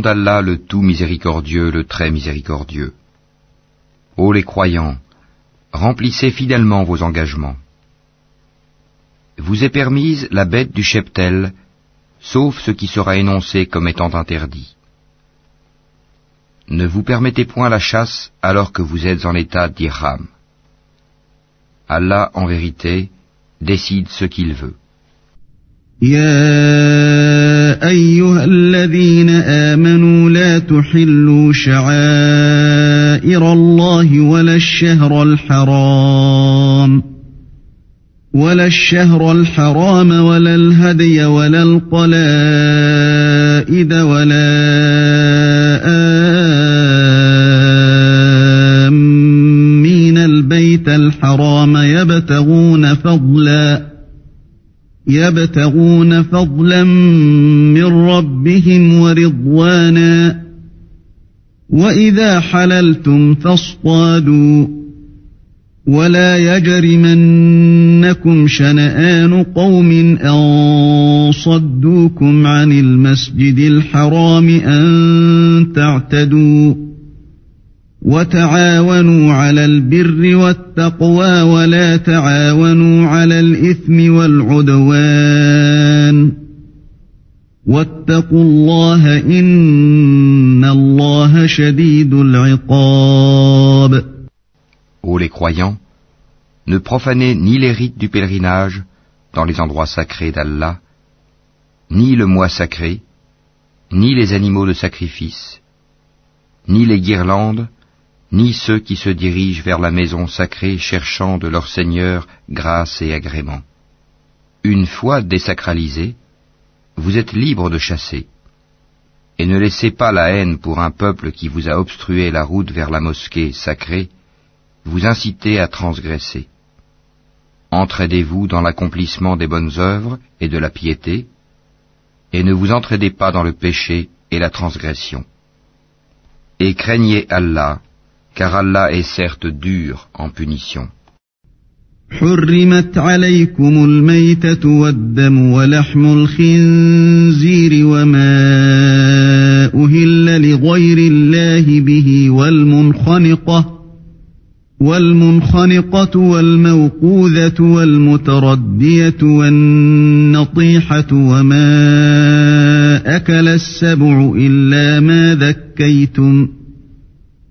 d'Allah le tout miséricordieux, le très miséricordieux. Ô les croyants, remplissez fidèlement vos engagements. Vous est permise la bête du cheptel, sauf ce qui sera énoncé comme étant interdit. Ne vous permettez point la chasse alors que vous êtes en état d'irham. Allah, en vérité, décide ce qu'il veut. يا أيها الذين آمنوا لا تحلوا شعائر الله ولا الشهر الحرام ولا الشهر الحرام ولا الهدي ولا القلائد ولا آمين البيت الحرام يبتغون فضلاً يبتغون فضلا من ربهم ورضوانا وإذا حللتم فاصطادوا ولا يجرمنكم شنآن قوم أن صدوكم عن المسجد الحرام أن تعتدوا وتعاونوا على البر والتقوى ولا تعاونوا على الإثم والعدوان واتقوا الله إن الله شديد العقاب Ô les croyants, ne profanez ni les rites du pèlerinage dans les endroits sacrés d'Allah, ni le mois sacré, ni les animaux de sacrifice, ni les guirlandes, ni ceux qui se dirigent vers la maison sacrée cherchant de leur Seigneur grâce et agrément. Une fois désacralisé, vous êtes libre de chasser. Et ne laissez pas la haine pour un peuple qui vous a obstrué la route vers la mosquée sacrée, vous inciter à transgresser. Entraidez-vous dans l'accomplissement des bonnes œuvres et de la piété, et ne vous entraidez pas dans le péché et la transgression. Et craignez Allah, car Allah est certes dur en punition. حرمت عليكم الميتة والدم ولحم الخنزير وما أهل لغير الله به والمنخنقة والمنخنقة والموقوذة والمتردية والنطيحة وما أكل السبع إلا ما ذكيتم ۖ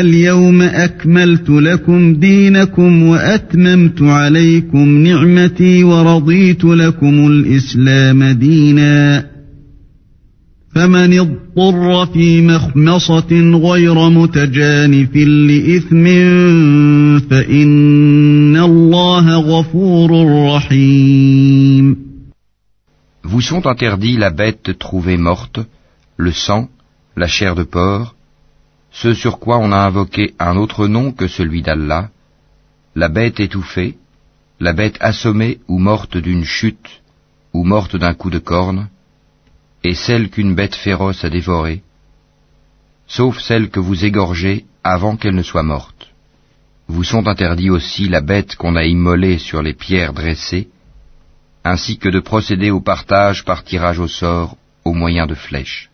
اليوم أكملت لكم دينكم وأتممت عليكم نعمتي ورضيت لكم الإسلام دينا. فمن اضطر في مخمصة غير متجانف لإثم فإن الله غفور رحيم. Vous sont interdits la bête trouvée morte, le sang, la chair de porc, ce sur quoi on a invoqué un autre nom que celui d'Allah, la bête étouffée, la bête assommée ou morte d'une chute, ou morte d'un coup de corne, et celle qu'une bête féroce a dévorée, sauf celle que vous égorgez avant qu'elle ne soit morte. Vous sont interdits aussi la bête qu'on a immolée sur les pierres dressées, ainsi que de procéder au partage par tirage au sort au moyen de flèches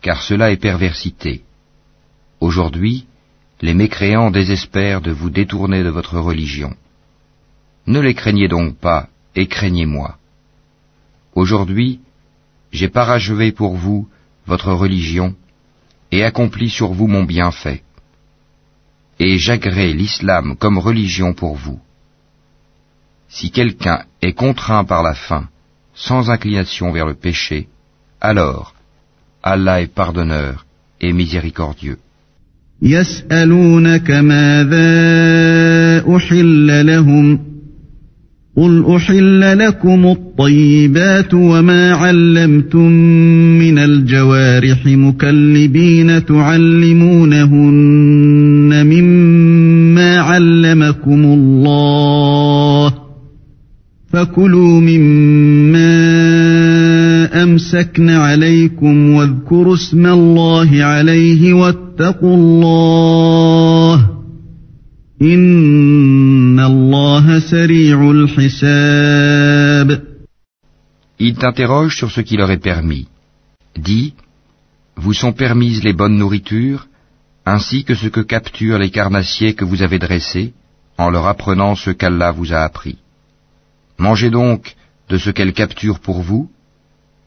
car cela est perversité. Aujourd'hui, les mécréants désespèrent de vous détourner de votre religion. Ne les craignez donc pas, et craignez-moi. Aujourd'hui, J'ai parachevé pour vous votre religion et accompli sur vous mon bienfait. Et j'agrée l'islam comme religion pour vous. Si quelqu'un est contraint par la faim, sans inclination vers le péché, alors Allah est pardonneur et miséricordieux. قل أحل لكم الطيبات وما علمتم من الجوارح مكلبين تعلمونهن مما علمكم الله فكلوا مما أمسكن عليكم واذكروا اسم الله عليه واتقوا الله Il t'interroge sur ce qui leur est permis. Dis, vous sont permises les bonnes nourritures, ainsi que ce que capturent les carnassiers que vous avez dressés, en leur apprenant ce qu'Allah vous a appris. Mangez donc de ce qu'elles capturent pour vous,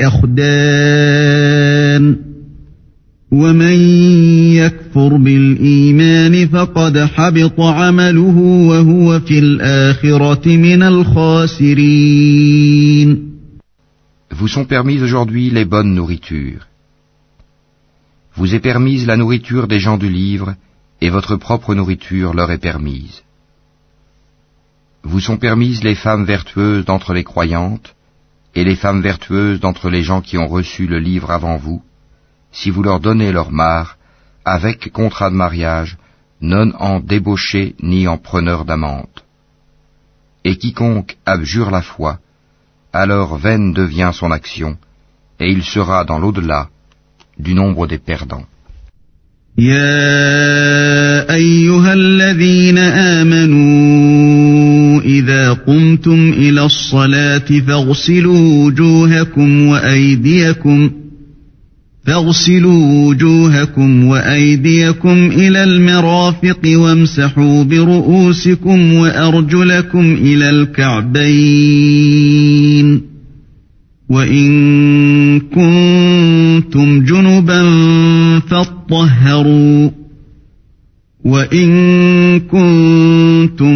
أخدان ومن يكفر بالإيمان فقد حبط عمله وهو في الآخرة من الخاسرين Vous sont permises aujourd'hui les bonnes nourritures vous est permise la nourriture des gens du livre, et votre propre nourriture leur est permise. Vous sont permises les femmes vertueuses d'entre les croyantes, et les femmes vertueuses d'entre les gens qui ont reçu le livre avant vous, si vous leur donnez leur mare, avec contrat de mariage, non en débauché ni en preneur d'amante. Et quiconque abjure la foi, alors vaine devient son action, et il sera dans l'au-delà du nombre des perdants. يا أيها الذين آمنوا قمتم إلى الصلاة فاغسلوا وجوهكم وأيديكم فاغسلوا وجوهكم وأيديكم إلى المرافق وامسحوا برؤوسكم وأرجلكم إلى الكعبين وإن كنتم جنبا فاطهروا وإن كنتم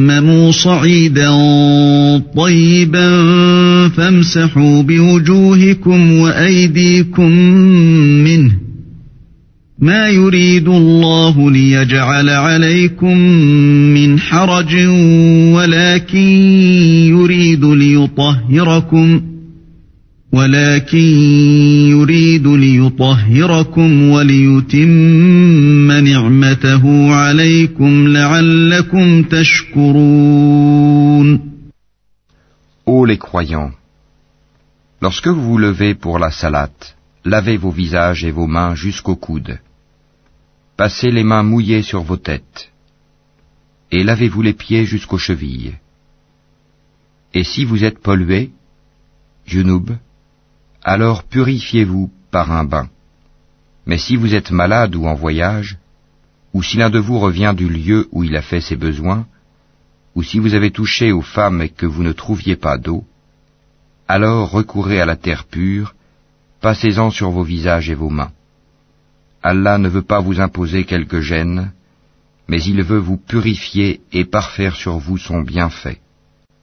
صعيدا طيبا فامسحوا بوجوهكم وأيديكم منه. ما يريد الله ليجعل عليكم من حرج ولكن يريد ليطهركم. ولكن يريد ليطهركم وليتم نعمته عليكم لعلكم تشكرون Ô les croyants, lorsque vous vous levez pour la salate, lavez vos visages et vos mains jusqu'au coude. Passez les mains mouillées sur vos têtes, et lavez-vous les pieds jusqu'aux chevilles. Et si vous êtes pollué, junub, alors purifiez-vous par un bain. Mais si vous êtes malade ou en voyage, ou si l'un de vous revient du lieu où il a fait ses besoins, ou si vous avez touché aux femmes et que vous ne trouviez pas d'eau, alors recourez à la terre pure, passez-en sur vos visages et vos mains. Allah ne veut pas vous imposer quelque gêne, mais il veut vous purifier et parfaire sur vous son bienfait.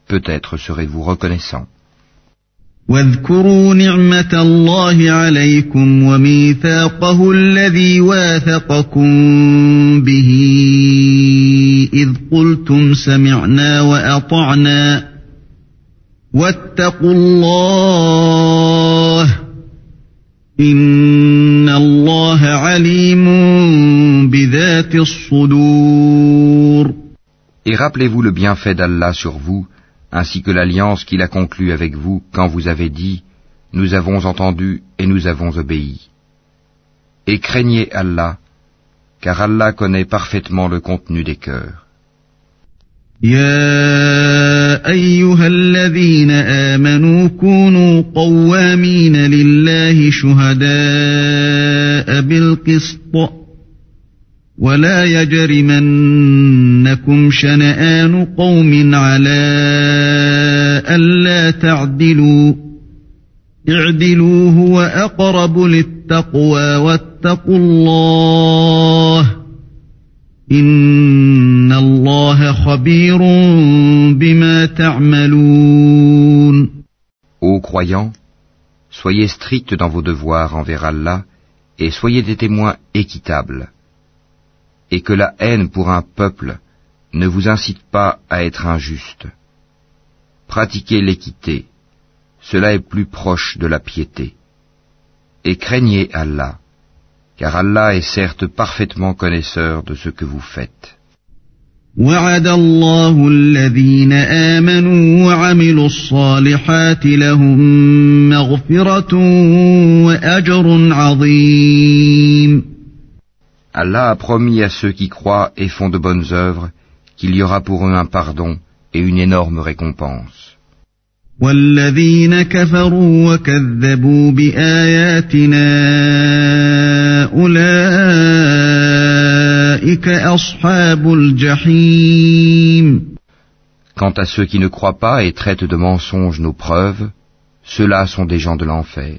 Peut-être serez-vous reconnaissant. واذكروا نعمة الله عليكم وميثاقه الذي واثقكم به إذ قلتم سمعنا وأطعنا واتقوا الله إن الله عليم بذات الصدور. Et rappelez-vous le bienfait d'Allah sur vous ainsi que l'alliance qu'il a conclue avec vous quand vous avez dit Nous avons entendu et nous avons obéi. Et craignez Allah, car Allah connaît parfaitement le contenu des cœurs. ولا يجرمنكم شنآن قوم على ألا تعدلوا اعدلوا هو أقرب للتقوى واتقوا الله إن الله خبير بما تعملون Ô croyants, soyez stricts dans vos devoirs envers Allah et soyez des témoins équitables. Et que la haine pour un peuple ne vous incite pas à être injuste. Pratiquez l'équité, cela est plus proche de la piété. Et craignez Allah, car Allah est certes parfaitement connaisseur de ce que vous faites. Allah a promis à ceux qui croient et font de bonnes œuvres qu'il y aura pour eux un pardon et une énorme récompense. Quant à ceux qui ne croient pas et traitent de mensonges nos preuves, ceux-là sont des gens de l'enfer.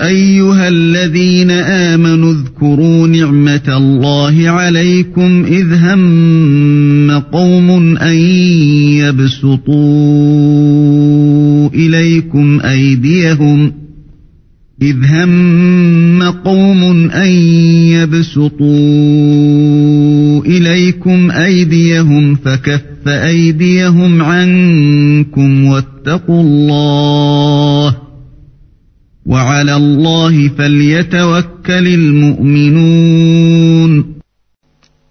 أيها الذين آمنوا اذكروا نعمة الله عليكم إذ هم قوم أن يبسطوا إليكم أيديهم إذ هم قوم أن يبسطوا إليكم أيديهم فكف أيديهم عنكم واتقوا الله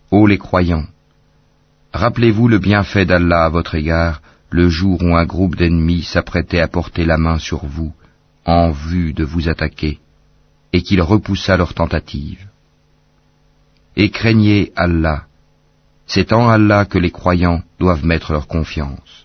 Ô les croyants, rappelez-vous le bienfait d'Allah à votre égard le jour où un groupe d'ennemis s'apprêtait à porter la main sur vous en vue de vous attaquer et qu'il repoussa leur tentative. Et craignez Allah, c'est en Allah que les croyants doivent mettre leur confiance.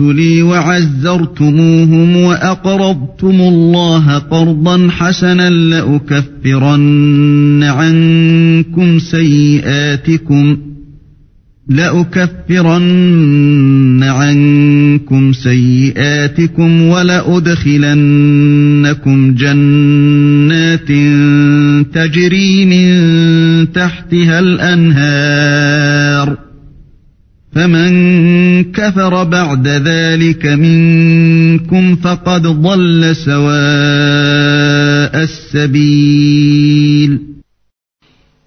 برسلي وعزرتموهم وأقرضتم الله قرضا حسنا لأكفرن عنكم سيئاتكم لأكفرن عنكم سيئاتكم ولأدخلنكم جنات تجري من تحتها الأنهار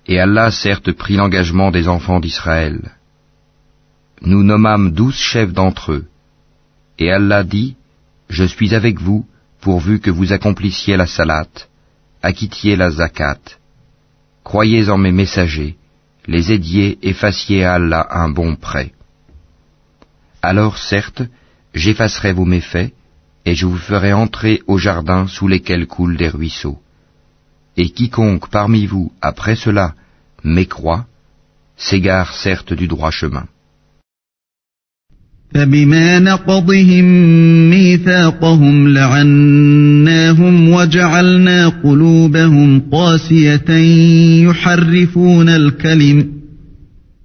Et Allah certes prit l'engagement des enfants d'Israël. Nous nommâmes douze chefs d'entre eux. Et Allah dit, Je suis avec vous, pourvu que vous accomplissiez la salat, acquittiez la zakat, Croyez en mes messagers, les aidiez et fassiez à Allah un bon prêt. Alors certes, j'effacerai vos méfaits, et je vous ferai entrer au jardin sous lesquels coulent des ruisseaux. Et quiconque parmi vous, après cela, mécroit, s'égare certes du droit chemin. فبما نقضهم ميثاقهم لعناهم وجعلنا قلوبهم قاسية يحرفون الكلم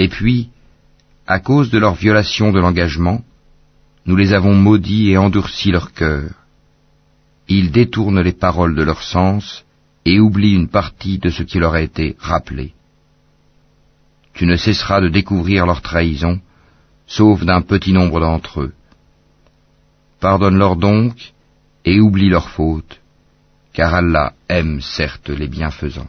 Et puis, à cause de leur violation de l'engagement, nous les avons maudits et endurci leur cœur. Ils détournent les paroles de leur sens et oublient une partie de ce qui leur a été rappelé. Tu ne cesseras de découvrir leur trahison, sauf d'un petit nombre d'entre eux. Pardonne-leur donc et oublie leurs fautes, car Allah aime certes les bienfaisants.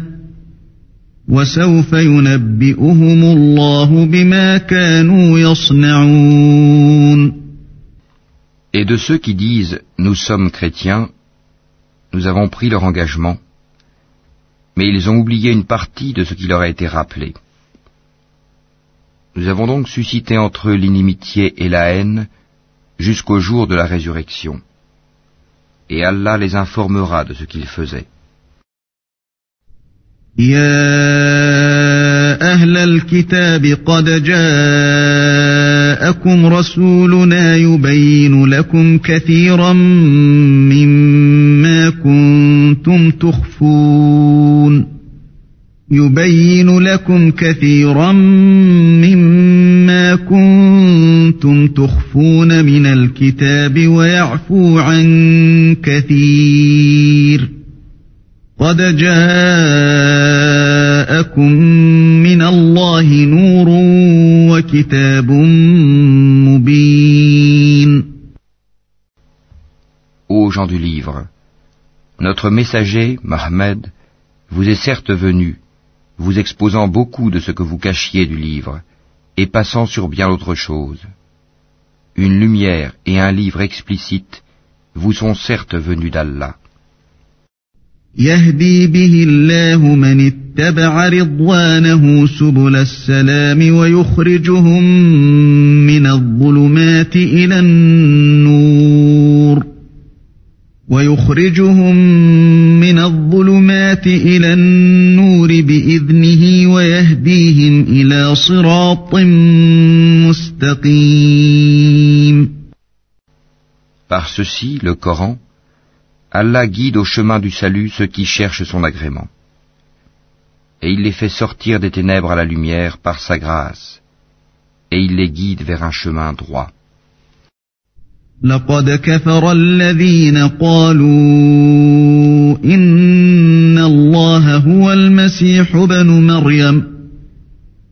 Et de ceux qui disent Nous sommes chrétiens, nous avons pris leur engagement, mais ils ont oublié une partie de ce qui leur a été rappelé. Nous avons donc suscité entre eux l'inimitié et la haine jusqu'au jour de la résurrection. Et Allah les informera de ce qu'ils faisaient. يا أهل الكتاب قد جاءكم رسولنا يبين لكم كثيرا مما كنتم تخفون. يبين لكم كثيرا مما كنتم تخفون من الكتاب ويعفو عن كثير. قد جاءكم من الله نور وكتاب مبين Ô gens du livre, notre messager, Mohammed, vous est certes venu, vous exposant beaucoup de ce que vous cachiez du livre, et passant sur bien autre chose. Une lumière et un livre explicite vous sont certes venus d'Allah. يهدي به الله من اتبع رضوانه سبل السلام ويخرجهم من الظلمات إلى النور ويخرجهم من الظلمات إلى النور بإذنه ويهديهم إلى صراط مستقيم. Par ceci, le Coran, Allah guide au chemin du salut ceux qui cherchent son agrément. Et il les fait sortir des ténèbres à la lumière par sa grâce. Et il les guide vers un chemin droit. لقد كفر الذين قالوا إن الله هو المسيح ابن مريم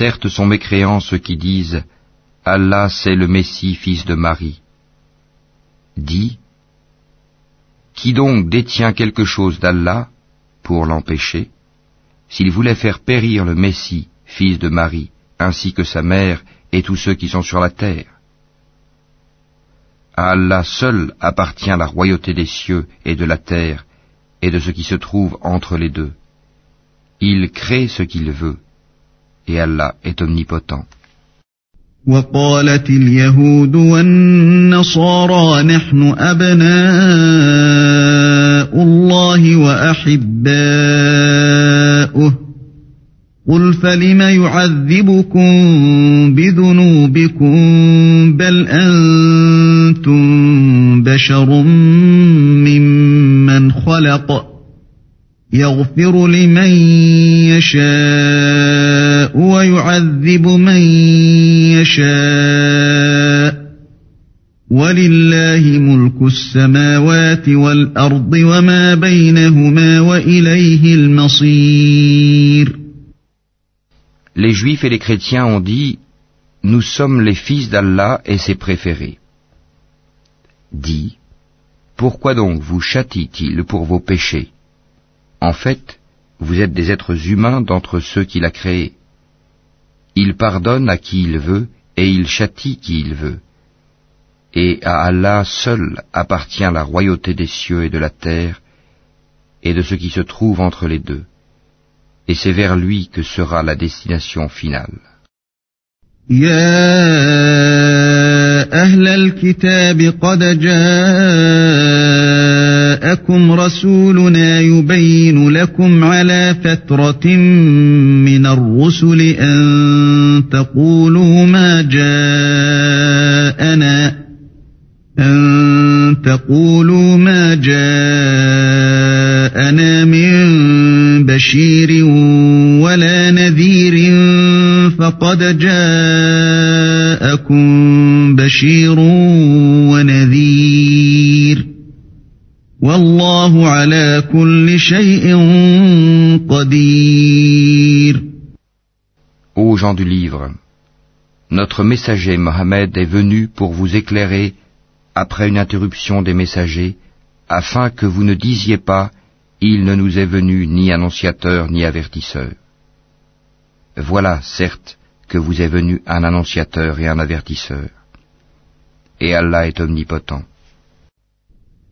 Certes sont mécréants ceux qui disent Allah c'est le Messie fils de Marie. Dis, qui donc détient quelque chose d'Allah pour l'empêcher? S'il voulait faire périr le Messie, fils de Marie, ainsi que sa mère et tous ceux qui sont sur la terre. À Allah seul appartient la royauté des cieux et de la terre et de ce qui se trouve entre les deux. Il crée ce qu'il veut, et Allah est omnipotent. وقالت اليهود والنصارى نحن أبناء الله وأحباؤه قل فلم يعذبكم بذنوبكم بل أنتم بشر ممن خلق يغفر لمن يشاء ويعذب من يشاء ولله ملك السماوات والأرض وما بينهما وإليه المصير Les Juifs et les chrétiens ont dit Nous sommes les fils d'Allah et ses préférés. Dis Pourquoi donc vous châtie-t-il pour vos péchés En fait, vous êtes des êtres humains d'entre ceux qu'il a créés. Il pardonne à qui il veut et il châtie qui il veut. Et à Allah seul appartient la royauté des cieux et de la terre et de ce qui se trouve entre les deux. Et c'est vers lui que sera la destination finale. جاءكم رسولنا يبين لكم على فترة من الرسل أن تقولوا ما جاءنا أن تقولوا ما جاءنا من بشير ولا نذير فقد جاءكم بشير Ô gens du livre, notre messager Mohammed est venu pour vous éclairer après une interruption des messagers, afin que vous ne disiez pas Il ne nous est venu ni annonciateur ni avertisseur. Voilà, certes, que vous est venu un annonciateur et un avertisseur. Et Allah est omnipotent.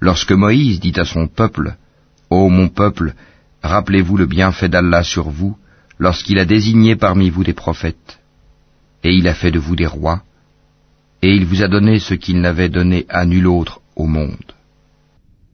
Lorsque Moïse dit à son peuple, Ô mon peuple, rappelez-vous le bienfait d'Allah sur vous, lorsqu'il a désigné parmi vous des prophètes, et il a fait de vous des rois, et il vous a donné ce qu'il n'avait donné à nul autre au monde.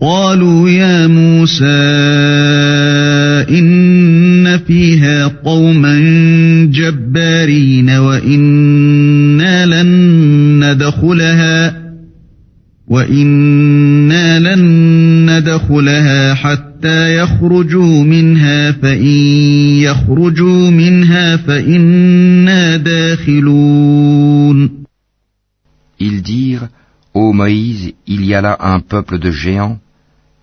قالوا يا موسى إن فيها قوما جبارين وإنا لن ندخلها وإنا لن ندخلها حتى يخرجوا منها فإن يخرجوا منها فإنا داخلون. Ils dirent, Ô Moïse, il y a là un peuple de géants.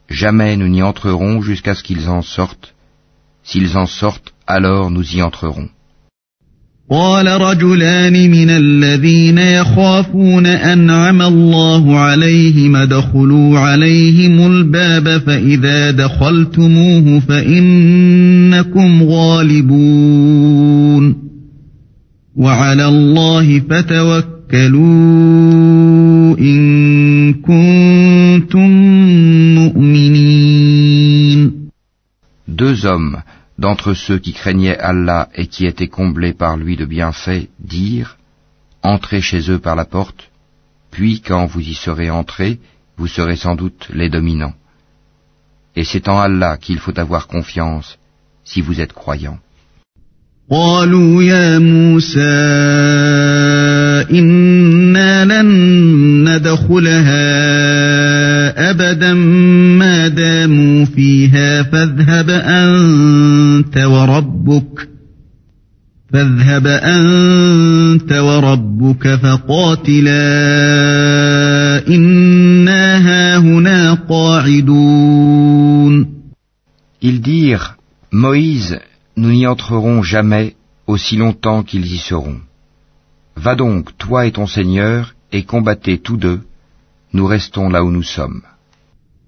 Jamais nous n'y entrerons jusqu'à ce qu'ils en sortent. S'ils en sortent, alors nous y entrerons. قال رجلان من الذين يخافون أنعم الله عليهم ادخلوا عليهم الباب فإذا دخلتموه فإنكم غالبون وعلى الله فتوكلوا Deux hommes, d'entre ceux qui craignaient Allah et qui étaient comblés par lui de bienfaits dirent Entrez chez eux par la porte, puis quand vous y serez entrés, vous serez sans doute les dominants. Et c'est en Allah qu'il faut avoir confiance si vous êtes croyants. أبدا ما داموا فيها فاذهب أنت وربك فاذهب أنت وربك فقاتلا إنا هاهنا قاعدون Ils dirent, Moïse, nous n'y entrerons jamais aussi longtemps qu'ils y seront. Va donc, toi et ton Seigneur, et combattez tous deux, nous restons là où nous sommes.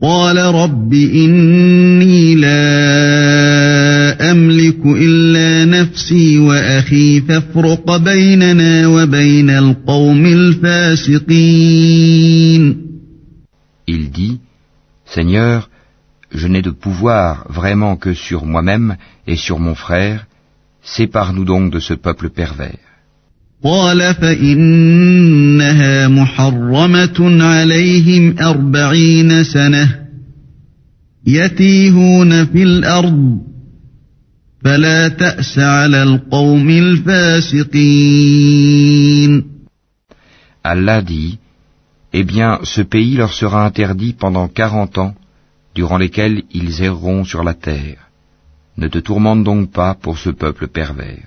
قال رب إني لا أملك إلا نفسي وأخي فافرق بيننا وبين القوم الفاسقين Il dit, Seigneur, je n'ai de pouvoir vraiment que sur moi-même et sur mon frère, sépare-nous donc de ce peuple pervers. قال فإنها محرمة عليهم أربعين سنة يتيهون في الأرض فلا تأس على القوم الفاسقين Allah dit, Eh bien, ce pays leur sera interdit pendant quarante ans, durant lesquels ils erreront sur la terre. Ne te tourmente donc pas pour ce peuple pervers.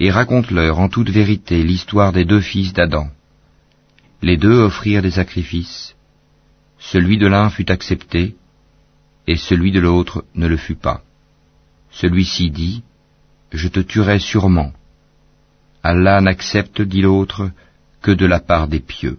et raconte-leur en toute vérité l'histoire des deux fils d'Adam. Les deux offrirent des sacrifices. Celui de l'un fut accepté, et celui de l'autre ne le fut pas. Celui-ci dit, Je te tuerai sûrement. Allah n'accepte, dit l'autre, que de la part des pieux.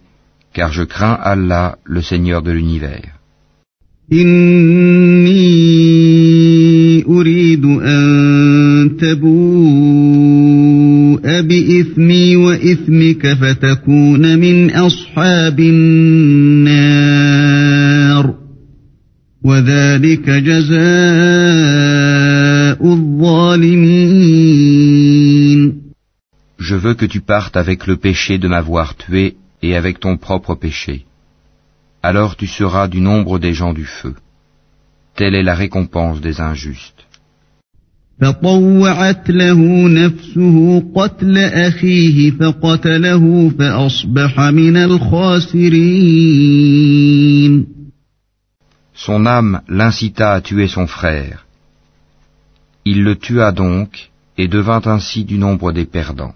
car je crains Allah, le Seigneur de l'univers. Je veux que tu partes avec le péché de m'avoir tué et avec ton propre péché. Alors tu seras du nombre des gens du feu. Telle est la récompense des injustes. Son âme l'incita à tuer son frère. Il le tua donc et devint ainsi du nombre des perdants.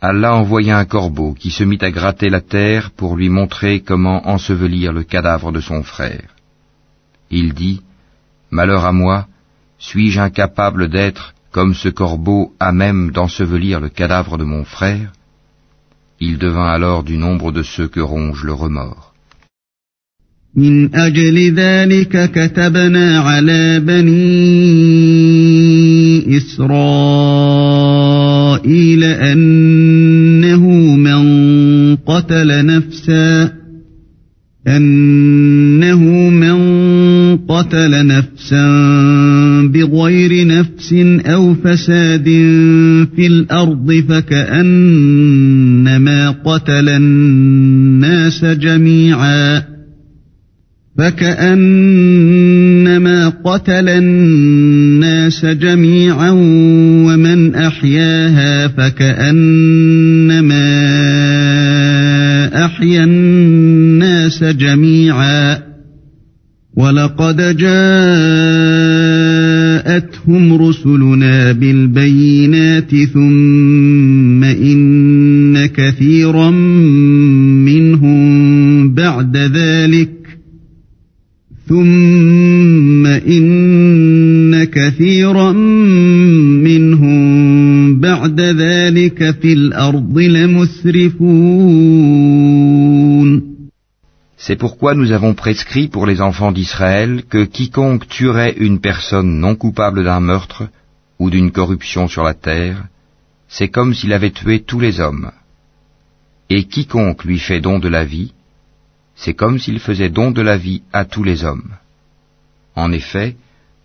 Allah envoya un corbeau qui se mit à gratter la terre pour lui montrer comment ensevelir le cadavre de son frère. Il dit, Malheur à moi, suis-je incapable d'être comme ce corbeau à même d'ensevelir le cadavre de mon frère Il devint alors du nombre de ceux que ronge le remords. من أجل ذلك كتبنا على بني إسرائيل أنه من قتل نفسا أنه من قتل نفسا بغير نفس أو فساد في الأرض فكأنما قتل الناس جميعا. فكأنما قتل الناس جميعا ومن أحياها فكأنما أحيا الناس جميعا ولقد جاءتهم رسلنا بالبينات ثم إن كثيرا كثيرا منهم بعد ذلك في الأرض لمسرفون C'est pourquoi nous avons prescrit pour les enfants d'Israël que quiconque tuerait une personne non coupable d'un meurtre ou d'une corruption sur la terre, c'est comme s'il avait tué tous les hommes. Et quiconque lui fait don de la vie, c'est comme s'il faisait don de la vie à tous les hommes. En effet,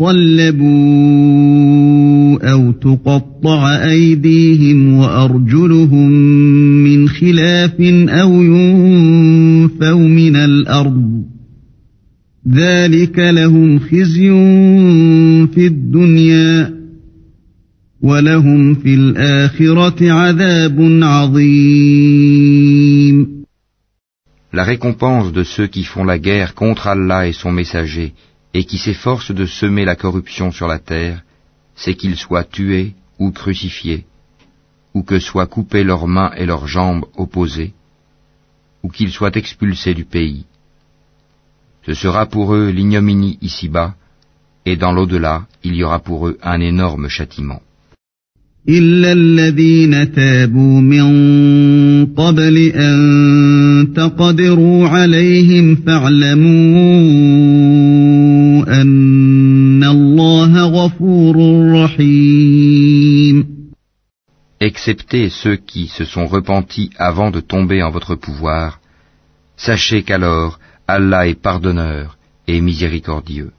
يصلبوا أو تقطع أيديهم وأرجلهم من خلاف أو ينفوا من الأرض ذلك لهم خزي في الدنيا ولهم في الآخرة عذاب عظيم. La récompense de ceux qui font la guerre contre Allah et son messager et qui s'efforcent de semer la corruption sur la terre, c'est qu'ils soient tués ou crucifiés, ou que soient coupées leurs mains et leurs jambes opposées, ou qu'ils soient expulsés du pays. Ce sera pour eux l'ignominie ici-bas, et dans l'au-delà, il y aura pour eux un énorme châtiment. إلا الذين تابوا من قبل أن تقدروا عليهم فاعلموا Excepté ceux qui se sont repentis avant de tomber en votre pouvoir, sachez qu'alors Allah est pardonneur et miséricordieux.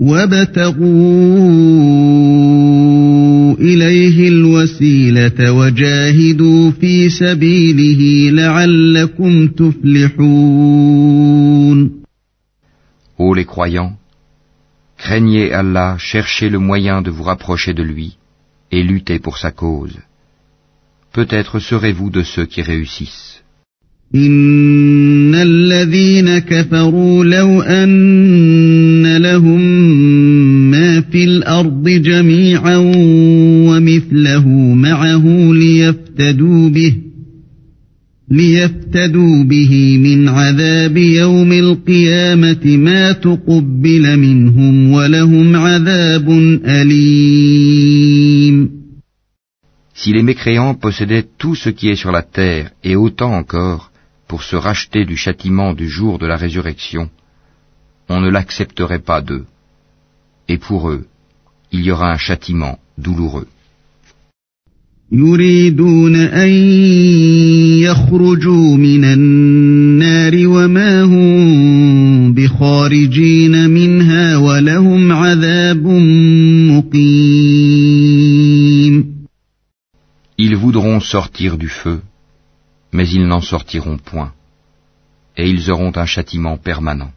وابتغوا إليه الوسيلة وجاهدوا في سبيله لعلكم تفلحون Ô les croyants, craignez Allah, cherchez le moyen de vous rapprocher de lui et luttez pour sa cause. Peut-être serez-vous de ceux qui réussissent. إن الذين كفروا لو أن لهم ما في الأرض جميعا ومثله معه ليفتدوا به ليفتدوا به من عذاب يوم القيامة ما تقبل منهم ولهم عذاب أليم Si les mécréants possédaient tout ce qui est sur la terre et autant encore pour se racheter du châtiment du jour de la résurrection, on ne l'accepterait pas d'eux. Et pour eux, il y aura un châtiment douloureux. يريدون أن يخرجوا من النار وما هم بخارجين منها ولهم عذاب مقيم Ils voudront sortir du feu, mais ils n'en sortiront point, et ils auront un châtiment permanent.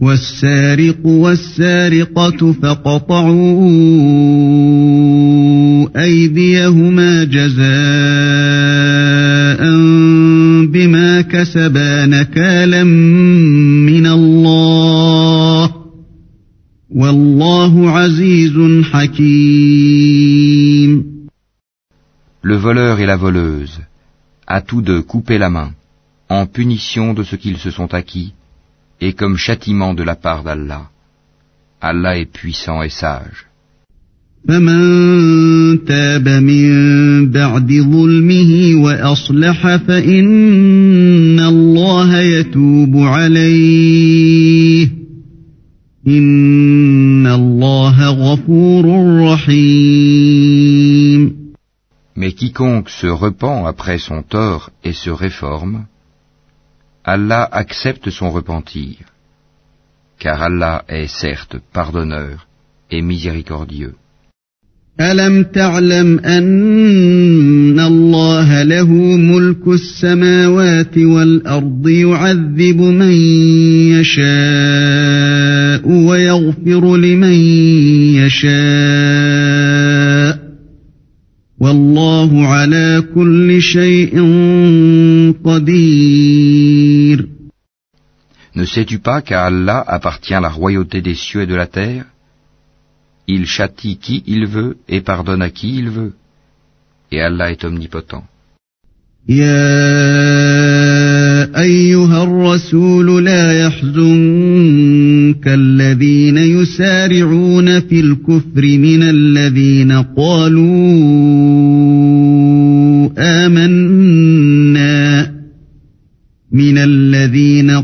والسارق والسارقة فقطعوا أيديهما جزاء بما كسبا نكالا من الله والله عزيز حكيم Le voleur et la voleuse, à tous deux couper la main, en punition de ce qu'ils se sont acquis, et comme châtiment de la part d'Allah. Allah est puissant et sage. فمن تاب من بعد ظلمه وأصلح فإن الله يتوب عليه إن الله غفور رحيم Mais quiconque se repent après son tort et se réforme, Allah accepte son repentir, car Allah est certes pardonneur et miséricordieux. ألم تعلم أن الله له ملك السماوات والأرض يعذب من يشاء ويغفر لمن يشاء Ne sais-tu pas qu'à Allah appartient la royauté des cieux et de la terre Il châtie qui il veut et pardonne à qui il veut. Et Allah est omnipotent. يا أيها الرسول لا يحزنك الذين يسارعون في الكفر من الذين قالوا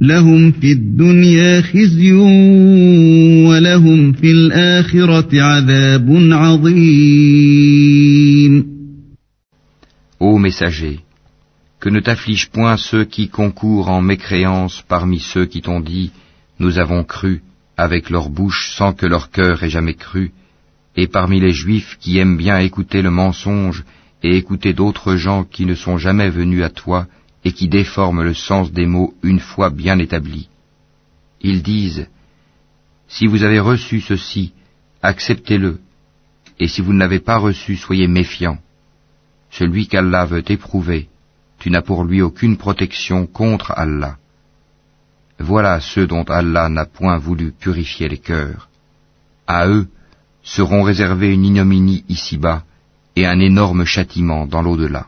لهم في الدنيا خزي ولهم في الآخرة عذاب عظيم Ô messager, que ne t'afflige point ceux qui concourent en mécréance parmi ceux qui t'ont dit Nous avons cru avec leur bouche sans que leur cœur ait jamais cru, et parmi les juifs qui aiment bien écouter le mensonge et écouter d'autres gens qui ne sont jamais venus à toi et qui déforment le sens des mots une fois bien établis. Ils disent Si vous avez reçu ceci, acceptez-le, et si vous ne l'avez pas reçu, soyez méfiants. Celui qu'Allah veut éprouver, tu n'as pour lui aucune protection contre Allah. Voilà ceux dont Allah n'a point voulu purifier les cœurs. À eux seront réservés une ignominie ici-bas et un énorme châtiment dans l'au-delà.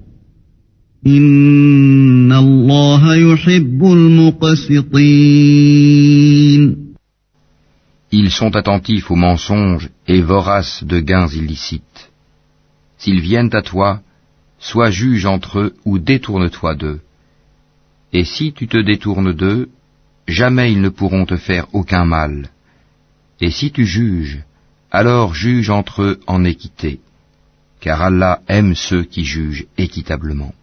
Ils sont attentifs aux mensonges et voraces de gains illicites. S'ils viennent à toi, sois juge entre eux ou détourne-toi d'eux. Et si tu te détournes d'eux, jamais ils ne pourront te faire aucun mal. Et si tu juges, alors juge entre eux en équité, car Allah aime ceux qui jugent équitablement.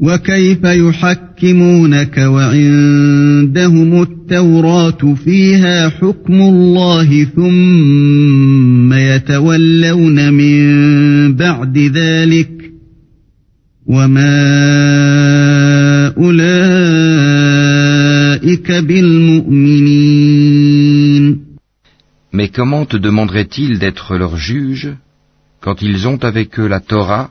وكيف يحكمونك وعندهم التوراة فيها حكم الله ثم يتولون من بعد ذلك وما أولئك بالمؤمنين. Mais comment te demanderaient-ils d'être leur juge quand ils ont avec eux la Torah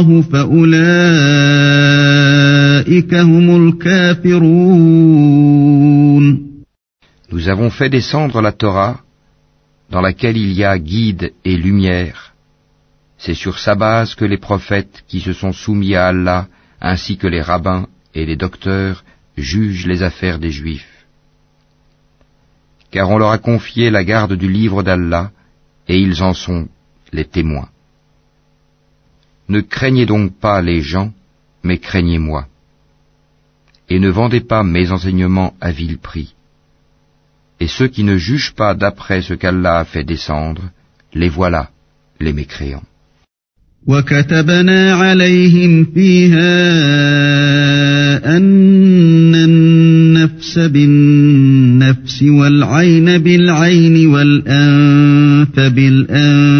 الله فأولئك هم الكافرون Nous avons fait descendre la Torah dans laquelle il y a guide et lumière C'est sur sa base que les prophètes qui se sont soumis à Allah, ainsi que les rabbins et les docteurs, jugent les affaires des Juifs. Car on leur a confié la garde du livre d'Allah, et ils en sont les témoins. Ne craignez donc pas les gens, mais craignez-moi. Et ne vendez pas mes enseignements à vil prix. Et ceux qui ne jugent pas d'après ce qu'Allah a fait descendre, les voilà, les mécréants. وكتبنا عليهم فيها أن النفس بالنفس والعين بالعين والأنف بالأنف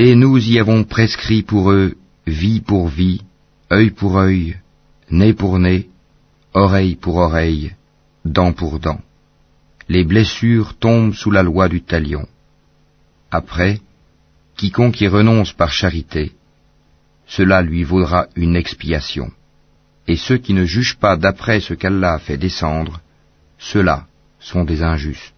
Et nous y avons prescrit pour eux vie pour vie, œil pour œil, nez pour nez, oreille pour oreille, dent pour dent. les blessures tombent sous la loi du talion. Après, quiconque y renonce par charité, cela lui vaudra une expiation. Et ceux qui ne jugent pas d'après ce qu'Allah a fait descendre, ceux-là sont des injustes.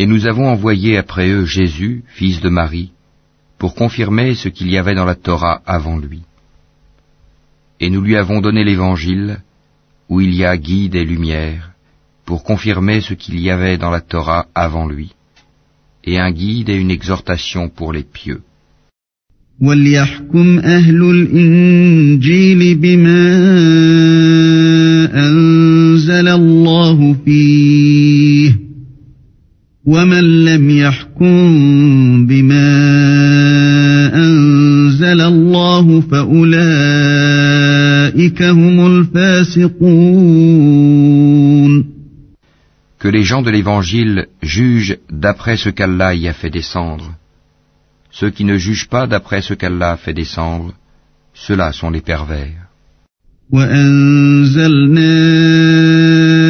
Et nous avons envoyé après eux Jésus, fils de Marie, pour confirmer ce qu'il y avait dans la Torah avant lui. Et nous lui avons donné l'Évangile, où il y a guide et lumière, pour confirmer ce qu'il y avait dans la Torah avant lui, et un guide et une exhortation pour les pieux. وليحكم أهل الإنجيل بما أنزل الله فيه ومن لم يحكم بما أنزل الله فأولئك هم الفاسقون que les gens de l'Évangile jugent d'après ce qu'Allah y a fait descendre. Ceux qui ne jugent pas d'après ce qu'Allah a fait descendre, ceux-là sont les pervers. وأنزلنا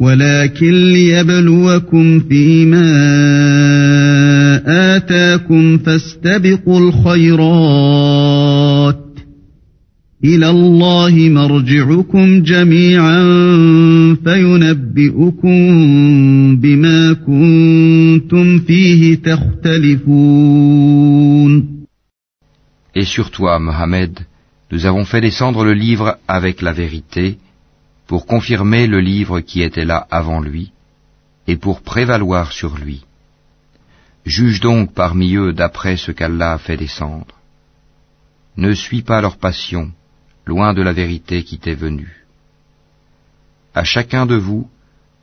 ولكن ليبلوكم فيما آتاكم فاستبقوا الخيرات. إلى الله مرجعكم جميعا فينبئكم بما كنتم فيه تختلفون. Et sur toi, Mohammed, nous avons fait descendre le livre avec la vérité, pour confirmer le livre qui était là avant lui, et pour prévaloir sur lui. Juge donc parmi eux d'après ce qu'Allah a fait descendre. Ne suis pas leur passion, loin de la vérité qui t'est venue. À chacun de vous,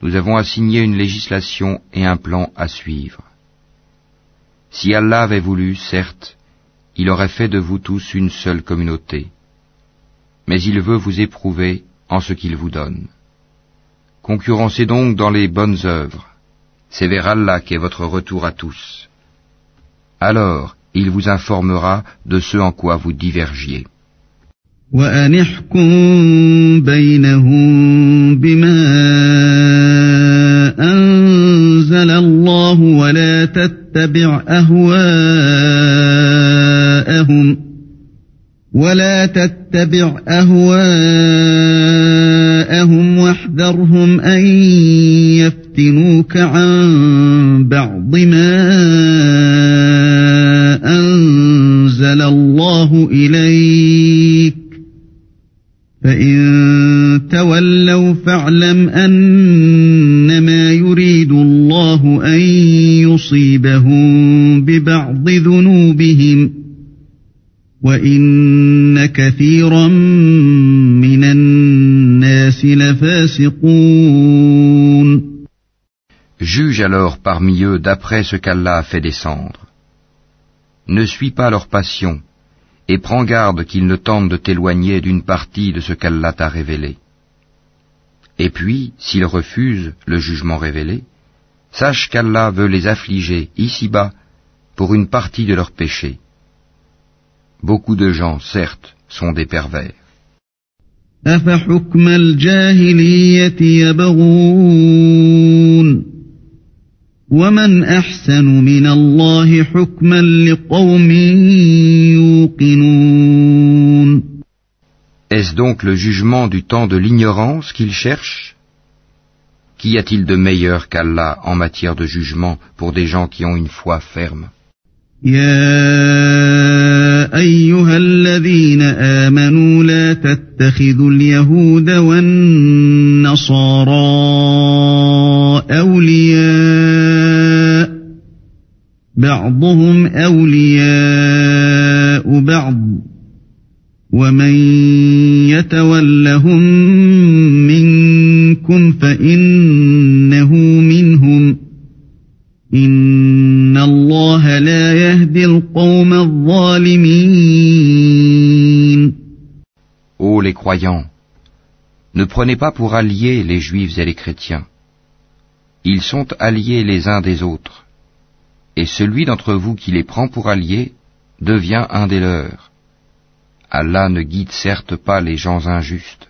nous avons assigné une législation et un plan à suivre. Si Allah avait voulu, certes, il aurait fait de vous tous une seule communauté. Mais il veut vous éprouver en ce qu'il vous donne. Concurrencez donc dans les bonnes œuvres. C'est vers Allah qu'est votre retour à tous. Alors, il vous informera de ce en quoi vous divergiez. ولا تتبع أهواءهم واحذرهم أن يفتنوك عن بعض ما أنزل الله إليك. فإن تولوا فاعلم أنما يريد الله أن يصيبهم ببعض ذنوبهم ۖ. Juge alors parmi eux d'après ce qu'Allah a fait descendre. Ne suis pas leur passion, et prends garde qu'ils ne tentent de t'éloigner d'une partie de ce qu'Allah t'a révélé. Et puis, s'ils refusent le jugement révélé, sache qu'Allah veut les affliger ici-bas pour une partie de leurs péchés. Beaucoup de gens, certes, sont des pervers. Est-ce donc le jugement du temps de l'ignorance qu'ils cherchent Qu'y a-t-il de meilleur qu'Allah en matière de jugement pour des gens qui ont une foi ferme? أيها الذين آمنوا لا تتخذوا اليهود والنصارى أولياء بعضهم أولياء بعض ومن يتولهم منكم فإنه Ô les croyants, ne prenez pas pour alliés les juifs et les chrétiens. Ils sont alliés les uns des autres, et celui d'entre vous qui les prend pour alliés devient un des leurs. Allah ne guide certes pas les gens injustes.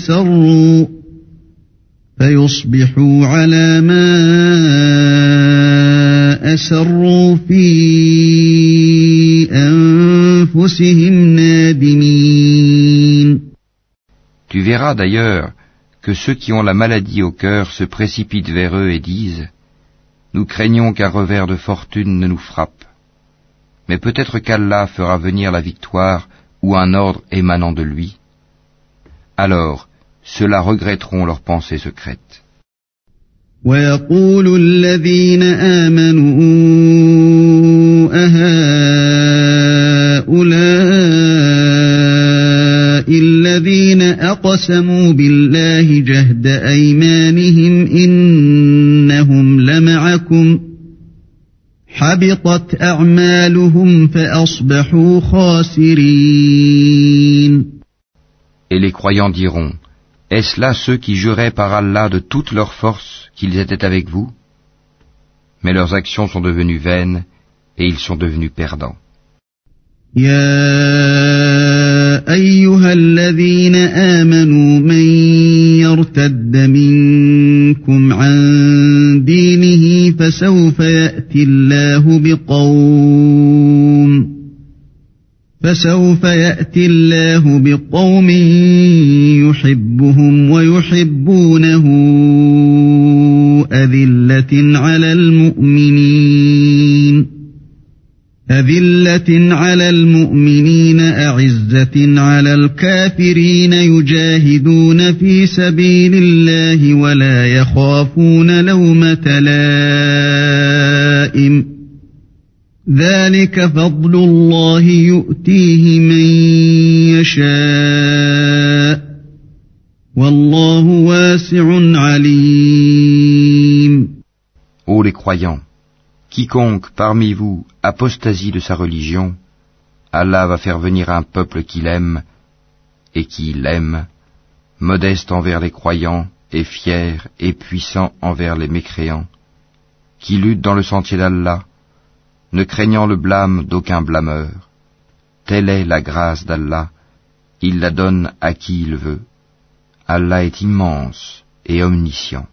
أسروا فيصبحوا على ما أسروا في أنفسهم نادمين Tu verras d'ailleurs que ceux qui ont la maladie au cœur se précipitent vers eux et disent Nous craignons qu'un revers de fortune ne nous frappe. Mais peut-être qu'Allah fera venir la victoire ou un ordre émanant de lui. Alors, ceux-là regretteront leurs pensées secrètes. ويقول الذين آمنوا أهؤلاء الذين أقسموا بالله جهد أيمانهم إنهم لمعكم حبطت أعمالهم فأصبحوا خاسرين Et les croyants diront, Est-ce là ceux qui juraient par Allah de toute leur force qu'ils étaient avec vous Mais leurs actions sont devenues vaines et ils sont devenus perdants. يا أيها الذين آمنوا من يرتد منكم عن دينه فسوف يأتي الله بقوم فسوف يأتي الله بقوم يحبهم ويحبونه أذلة على المؤمنين أذلة على المؤمنين أعزة على الكافرين يجاهدون في سبيل الله ولا يخافون لومة لائم ذلك فضل الله يؤتيه من يشاء والله واسع عليم Ô les croyants, quiconque parmi vous apostasie de sa religion, Allah va faire venir un peuple qu'il aime et qui l'aime, modeste envers les croyants et fier et puissant envers les mécréants, qui lutte dans le sentier d'Allah, ne craignant le blâme d'aucun blâmeur. Telle est la grâce d'Allah, il la donne à qui il veut. Allah est immense et omniscient.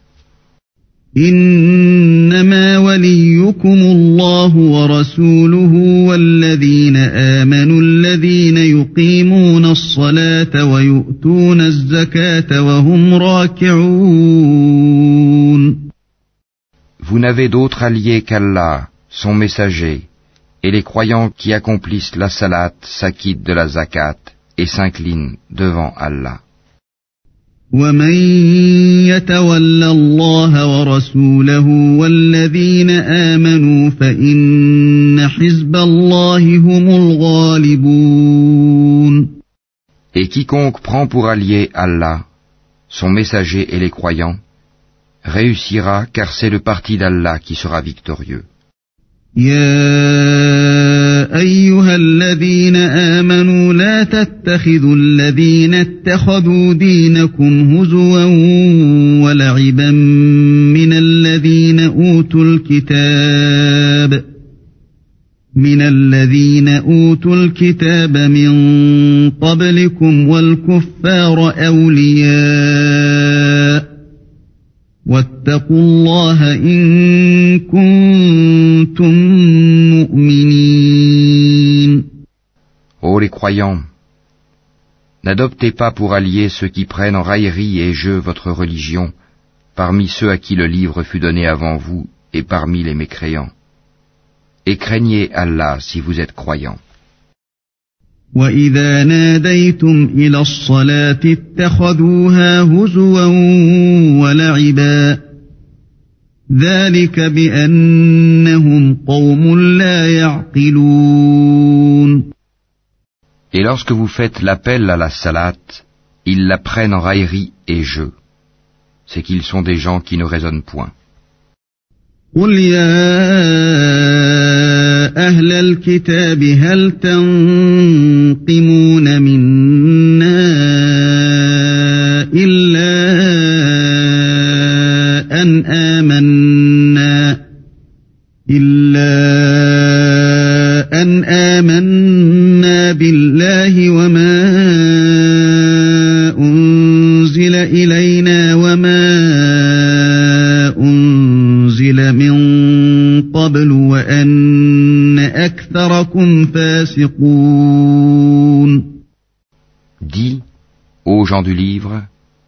إنما وليكم الله ورسوله والذين آمنوا الذين يقيمون الصلاة ويؤتون الزكاة وهم راكعون Vous n'avez d'autre allié qu'Allah, son messager, et les croyants qui accomplissent la salat s'acquittent de la zakat et s'inclinent devant Allah. ومن يتول الله ورسوله والذين آمنوا فإن حزب الله هم الغالبون Et quiconque prend pour allié Allah, son messager et les croyants, réussira car c'est le parti d'Allah qui sera victorieux. يا أيها الذين آمنوا لا تتخذوا الذين اتخذوا دينكم هزوا ولعبا من الذين أوتوا الكتاب من الذين أوتوا الكتاب من قبلكم والكفار أولياء واتقوا الله إن كنتم مؤمنين Ô les croyants, n'adoptez pas pour alliés ceux qui prennent en raillerie et jeu votre religion, parmi ceux à qui le livre fut donné avant vous et parmi les mécréants. Et craignez Allah si vous êtes croyants. وإذا ناديتم إلى الصلاة اتخذوها هزوا ولعبا Et lorsque vous faites l'appel à la salate, ils la prennent en raillerie et jeu. C'est qu'ils sont des gens qui ne raisonnent point. Dis, ô gens du livre,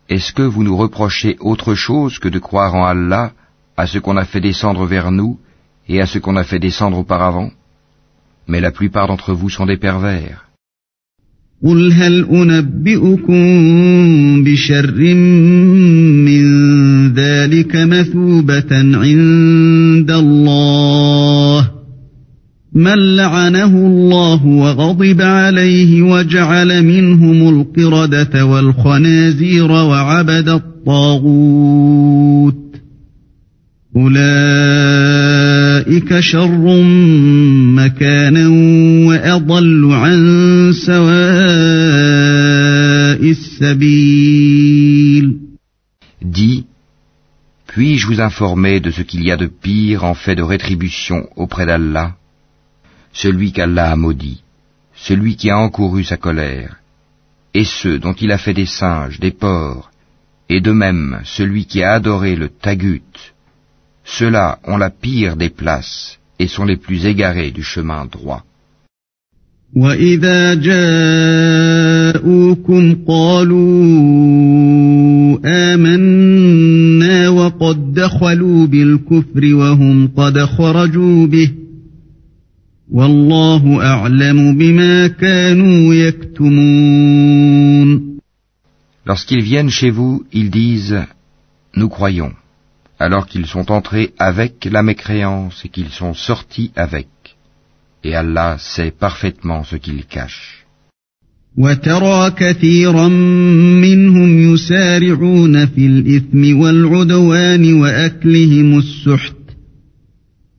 est-ce que vous nous reprochez autre chose que de croire en Allah, à ce qu'on a fait descendre vers nous et à ce qu'on a fait descendre auparavant Mais la plupart d'entre vous sont des pervers. قل هل أنبئكم بشر من ذلك مثوبة عند الله من لعنه الله وغضب عليه وجعل منهم القردة والخنازير وعبد الطاغوت. أولئك شر مكانا وأضل عن سواء السبيل. Dis, puis-je vous informer de ce qu'il y a de pire en fait de rétribution auprès d'Allah? Celui qu'Allah a maudit, celui qui a encouru sa colère, et ceux dont il a fait des singes, des porcs, et de même celui qui a adoré le tagut, ceux-là ont la pire des places et sont les plus égarés du chemin droit. وإذا جاءوكم قالوا آمنا وقد دخلوا بالكفر وهم قد خرجوا به Lorsqu'ils viennent chez vous, ils disent Nous croyons, alors qu'ils sont entrés avec la mécréance et qu'ils sont sortis avec. Et Allah sait parfaitement ce qu'ils cachent. وترى كثيرا منهم يسارعون في الإثم والعدوان وأكلهم السحت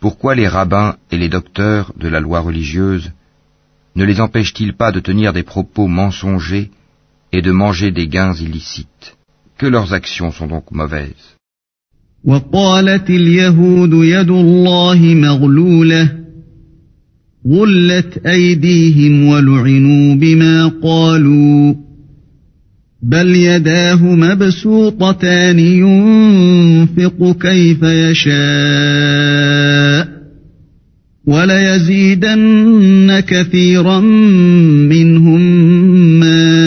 Pourquoi les rabbins et les docteurs de la loi religieuse ne les empêchent-ils pas de tenir des propos mensongers et de manger des gains illicites Que leurs actions sont donc mauvaises. وقالت اليهود يد الله مغلولة غلت أيديهم ولعنوا بما قالوا بل يداه مبسوطتان ينفق كيف يشاء وليزيدن كثيرا منهم ما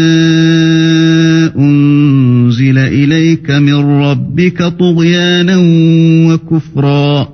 أنزل إليك من ربك طغيانا وكفرا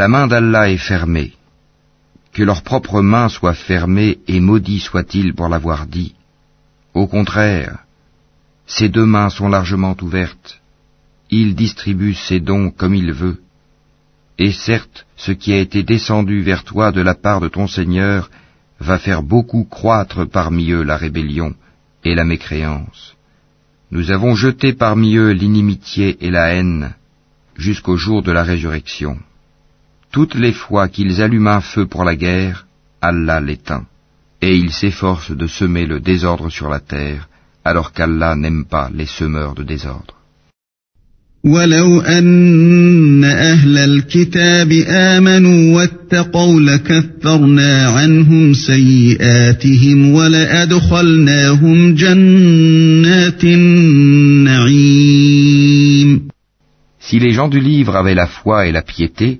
La main d'Allah est fermée. Que leur propre main soit fermée et maudit soit-il pour l'avoir dit. Au contraire, ses deux mains sont largement ouvertes. Il distribue ses dons comme il veut. Et certes, ce qui a été descendu vers toi de la part de ton Seigneur va faire beaucoup croître parmi eux la rébellion et la mécréance. Nous avons jeté parmi eux l'inimitié et la haine jusqu'au jour de la résurrection. Toutes les fois qu'ils allument un feu pour la guerre, Allah l'éteint, et ils s'efforcent de semer le désordre sur la terre, alors qu'Allah n'aime pas les semeurs de désordre. ولو أن أهل الكتاب آمنوا واتقوا لكفرنا عنهم سيئاتهم ولأدخلناهم جنات النعيم Si les gens du livre avaient la foi et la piété,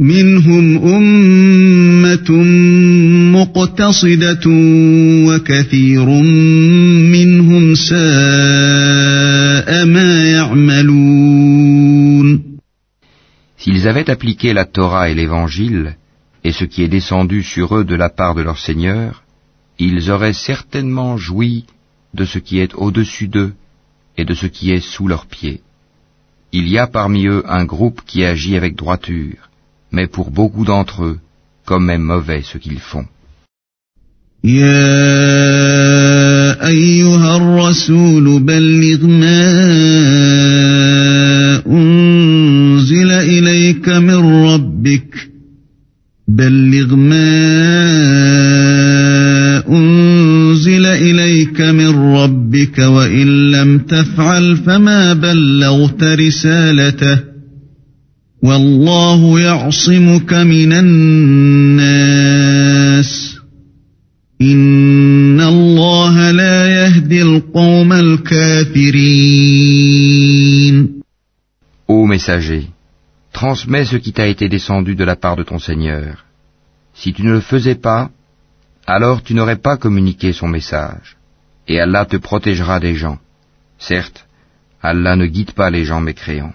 منهم أمة مقتصدة وكثير منهم ساء ما يعملون S'ils avaient appliqué la Torah et l'Évangile, et ce qui est descendu sur eux de la part de leur Seigneur, ils auraient certainement joui de ce qui est au-dessus d'eux et de ce qui est sous leurs pieds. Il y a parmi eux un groupe qui agit avec droiture, mais pour beaucoup d'entre eux, comme est mauvais ce qu'ils font. بلغ ما أنزل إليك من ربك وإن لم تفعل فما بلغت رسالته والله يعصمك من الناس إن الله لا يهدي القوم الكافرين Ô messager, transmets ce qui t'a été descendu de la part de ton Seigneur. Si tu ne le faisais pas, alors tu n'aurais pas communiqué son message, et Allah te protégera des gens. Certes, Allah ne guide pas les gens mécréants.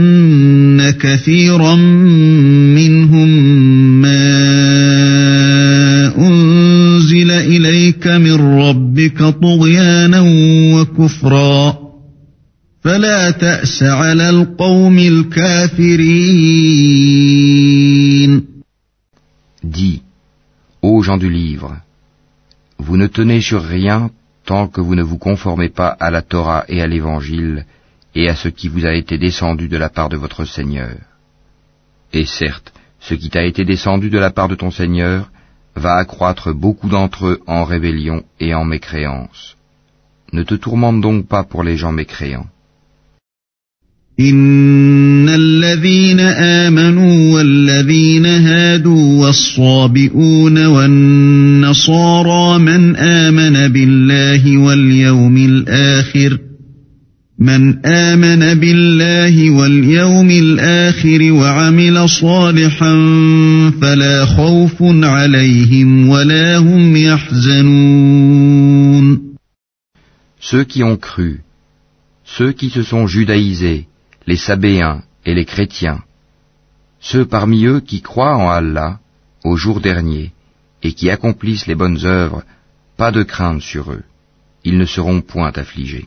كثيرا منهم ما أنزل إليك من ربك طغيانا وكفرا Dis, ô gens du livre, vous ne tenez sur rien tant que vous ne vous conformez pas à la Torah et à l'Évangile et à ce qui vous a été descendu de la part de votre Seigneur. Et certes, ce qui t'a été descendu de la part de ton Seigneur va accroître beaucoup d'entre eux en rébellion et en mécréance. Ne te tourmente donc pas pour les gens mécréants. إن الذين آمنوا والذين هادوا والصابئون والنصارى من آمن بالله واليوم الآخر من آمن بالله واليوم الآخر وعمل صالحا فلا خوف عليهم ولا هم يحزنون Ceux qui ont cru, ceux qui se sont judaïsés, les Sabéens et les chrétiens, ceux parmi eux qui croient en Allah au jour dernier et qui accomplissent les bonnes œuvres, pas de crainte sur eux, ils ne seront point affligés.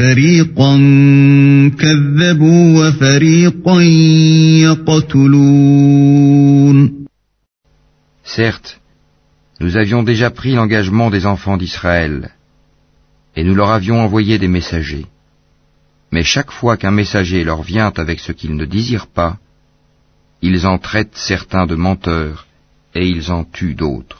فريقا كذبوا وفريقا يقتلون Certes, nous avions déjà pris l'engagement des enfants d'Israël, et nous leur avions envoyé des messagers. Mais chaque fois qu'un messager leur vient avec ce qu'ils ne désirent pas, ils en traitent certains de menteurs et ils en tuent d'autres.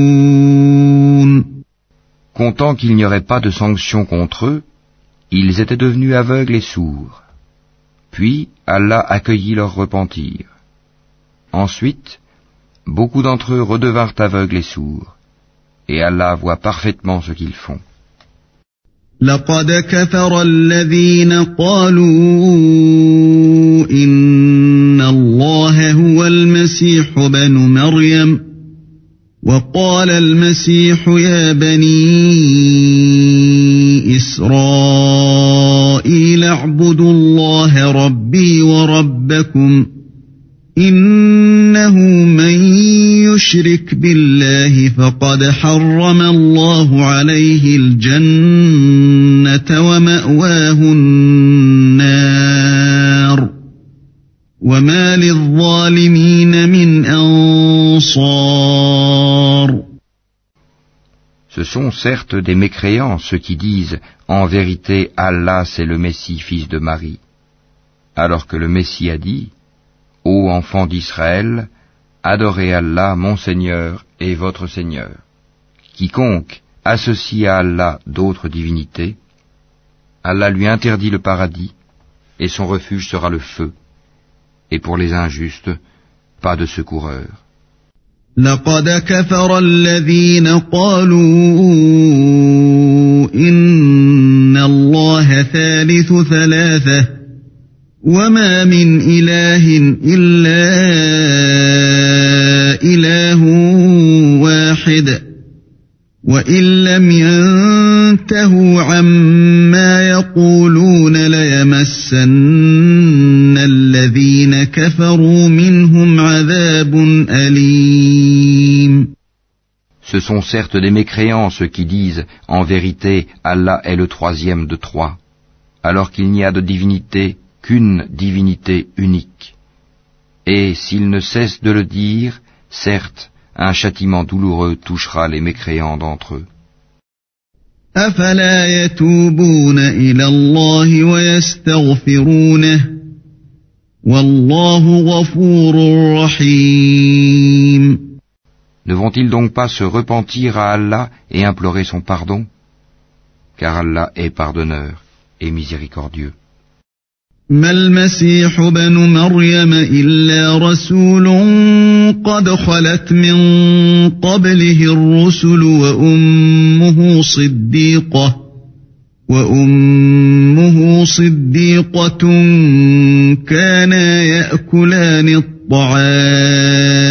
Comptant qu'il n'y aurait pas de sanction contre eux, ils étaient devenus aveugles et sourds. Puis Allah accueillit leur repentir. Ensuite, beaucoup d'entre eux redevinrent aveugles et sourds, et Allah voit parfaitement ce qu'ils font. لقد كفر الذين قالوا إن الله هو المسيح بن مريم وقال المسيح يا بني إسرائيل اعبدوا الله ربي وربكم إنه من يشرك بالله فقد حرم الله عليه الجنة ومأواه النار وما للظالمين من أنصار Ce sont certes des mécréants ceux qui disent En vérité Allah c'est le Messie fils de Marie, alors que le Messie a dit Ô enfants d'Israël, adorez Allah mon Seigneur et votre Seigneur. Quiconque associe à Allah d'autres divinités, Allah lui interdit le paradis, et son refuge sera le feu. Et pour les injustes, pas de secoureur. لقد كفر الذين قالوا إن الله ثالث ثلاثة وما من إله إلا إله واحد وإن لم ينتهوا عما يقولون ليمسن الذين كفروا منهم sont certes des mécréants ceux qui disent En vérité, Allah est le troisième de trois, alors qu'il n'y a de divinité qu'une divinité unique. Et s'ils ne cessent de le dire, certes, un châtiment douloureux touchera les mécréants d'entre eux. أفلا يتوبون إلى الله ويستغفرونه والله غفور رحيم Ne vont-ils donc pas se repentir à Allah et implorer son pardon Car Allah est pardonneur et miséricordieux. ما المسيح ابن مريم إلا رسول قد خلت من قبله الرسل وأمه صديقة وأمه صديقة كانا يأكلان الطعام انظر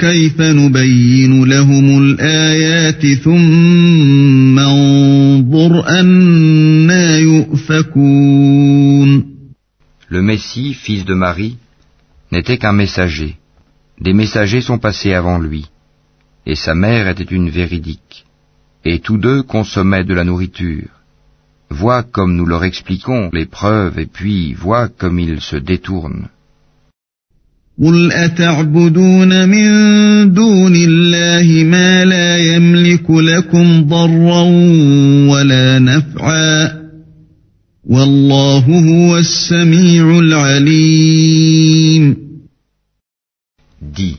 كيف نبين لهم الآيات ثم انظر أنا يؤفكون Le Messie, fils de Marie, n'était qu'un messager. Des messagers sont passés avant lui, et sa mère était une véridique. Et tous deux consommaient de la nourriture. Vois comme nous leur expliquons les preuves, et puis vois comme ils se détournent. قل أتعبدون من دون الله ما لا يملك لكم ضرا ولا نفعا والله هو السميع العليم Dis,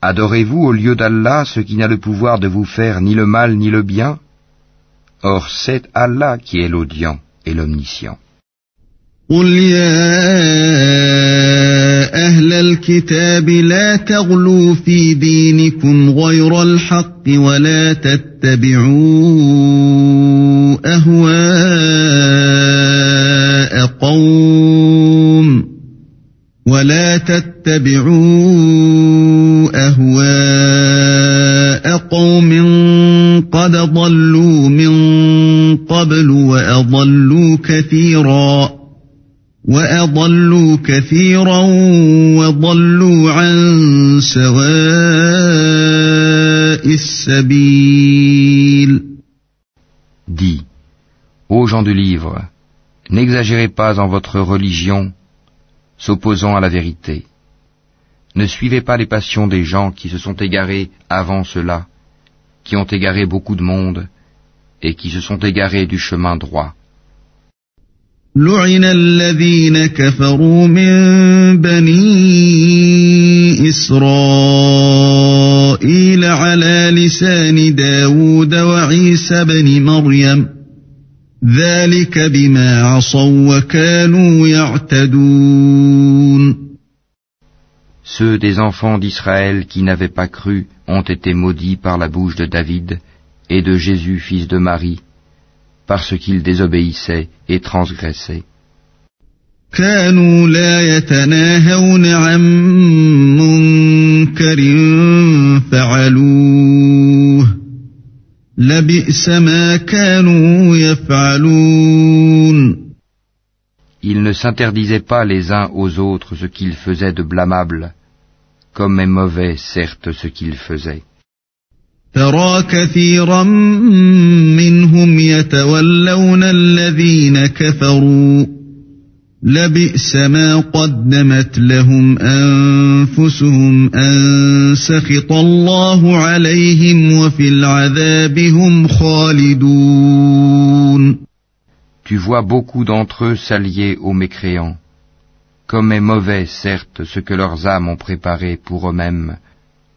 adorez-vous au lieu d'Allah ce qui n'a le pouvoir de vous faire ni le mal ni le bien Or c'est Allah qui est l'audient et l'omniscient. قل يا أهل الكتاب لا تغلوا في دينكم غير الحق ولا تتبعوا أهواء قوم ولا تتبعوا أهواء قوم قد ضلوا من قبل وأضلوا كثيرا وأضلوا كثيرا وضلوا عن سواء السبيل Dis, ô gens du livre, n'exagérez pas en votre religion, s'opposant à la vérité. Ne suivez pas les passions des gens qui se sont égarés avant cela, qui ont égaré beaucoup de monde, et qui se sont égarés du chemin droit. لعن الذين كفروا من بني إسرائيل على لسان داود وعيسى بن مريم ذلك بما عصوا وكانوا يعتدون Ceux des enfants d'Israël qui n'avaient pas cru ont été maudits par la bouche de David et de Jésus fils de Marie, parce qu'ils désobéissaient et transgressaient. Ils ne s'interdisaient pas les uns aux autres ce qu'ils faisaient de blâmable, comme est mauvais certes ce qu'ils faisaient. ترى كثيرا منهم يتولون الذين كفروا لبئس ما قدمت لهم انفسهم ان سخط الله عليهم وفي العذاب هم خالدون Tu vois beaucoup d'entre eux s'allier aux mécréants. Comme est mauvais, certes, ce que leurs âmes ont préparé pour eux-mêmes,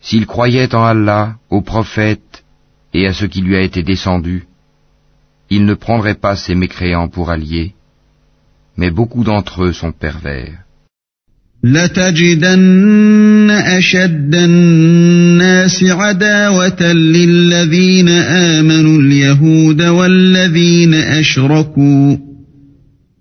S'ils croyaient en Allah, au prophète et à ce qui lui a été descendu, il ne prendrait pas ces mécréants pour alliés, mais beaucoup d'entre eux sont pervers. لتجدن أشد الناس عداوة للذين آمنوا اليهود والذين أشركوا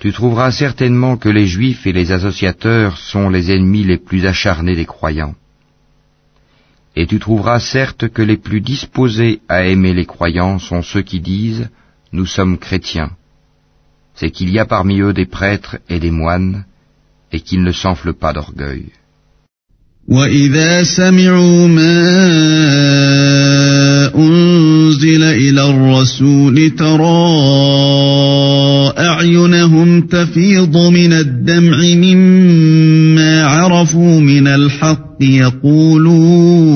Tu trouveras certainement que les Juifs et les associateurs sont les ennemis les plus acharnés des croyants. Et tu trouveras certes que les plus disposés à aimer les croyants sont ceux qui disent ⁇ Nous sommes chrétiens ⁇ C'est qu'il y a parmi eux des prêtres et des moines, et qu'ils ne s'enflent pas d'orgueil. أعينهم تفيض من الدمع مما عرفوا من الحق يقولون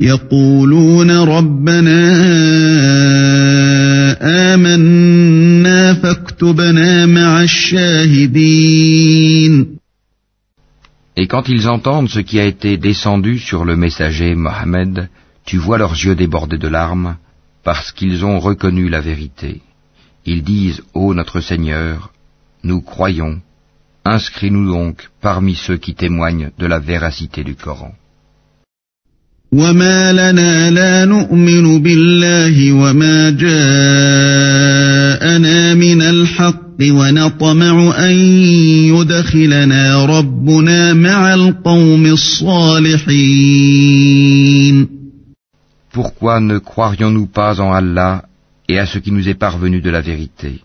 يقولون ربنا آمنا فاكتبنا مع الشاهدين. Et quand ils entendent ce qui a été descendu sur le messager Mohammed, tu vois leurs yeux débordés de larmes, parce qu'ils ont reconnu la vérité. Ils disent, Ô notre Seigneur, nous croyons, inscris-nous donc parmi ceux qui témoignent de la véracité du Coran. وما لنا لا نؤمن بالله وما جاءنا من الحق ونطمع أن يدخلنا ربنا مع القوم الصالحين Pourquoi ne croirions-nous pas en Allah et à ce qui nous est parvenu de la vérité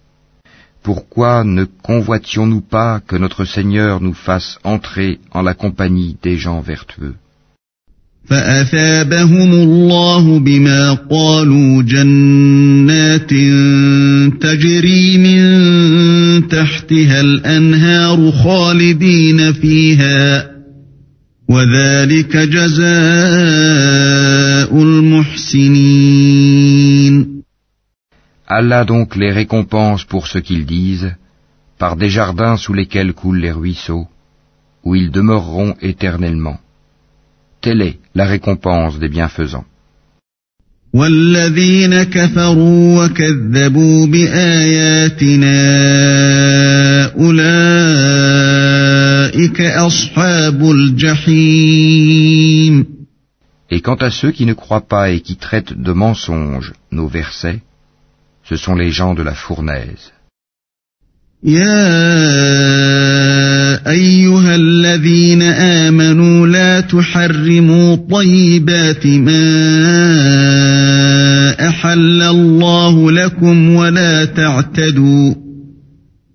Pourquoi ne convoitions-nous pas que notre Seigneur nous fasse entrer en la compagnie des gens vertueux فأثابهم الله بما قالوا جنات تجري من تحتها الأنهار خالدين فيها وذلك جزاء المحسنين Allah donc les récompense pour ce qu'ils disent, par des jardins sous lesquels coulent les ruisseaux, où ils demeureront éternellement. Telle est la récompense des bienfaisants. والذين كفروا وكذبوا بآياتنا أولئك أصحاب الجحيم Et quant à ceux qui ne croient pas et qui traitent de mensonges nos versets, ce sont les gens de la fournaise. يا أيها الذين آمنوا لا تحرموا طيبات ما أحل الله لكم ولا تعتدوا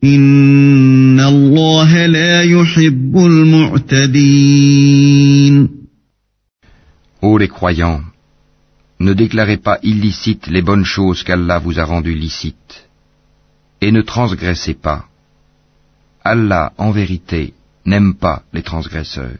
إن الله لا يحب المعتدين Ô les croyants, ne déclarez pas illicites les bonnes choses qu'Allah vous a rendues licites, et ne transgressez pas. Allah, en vérité, n'aime pas les transgresseurs.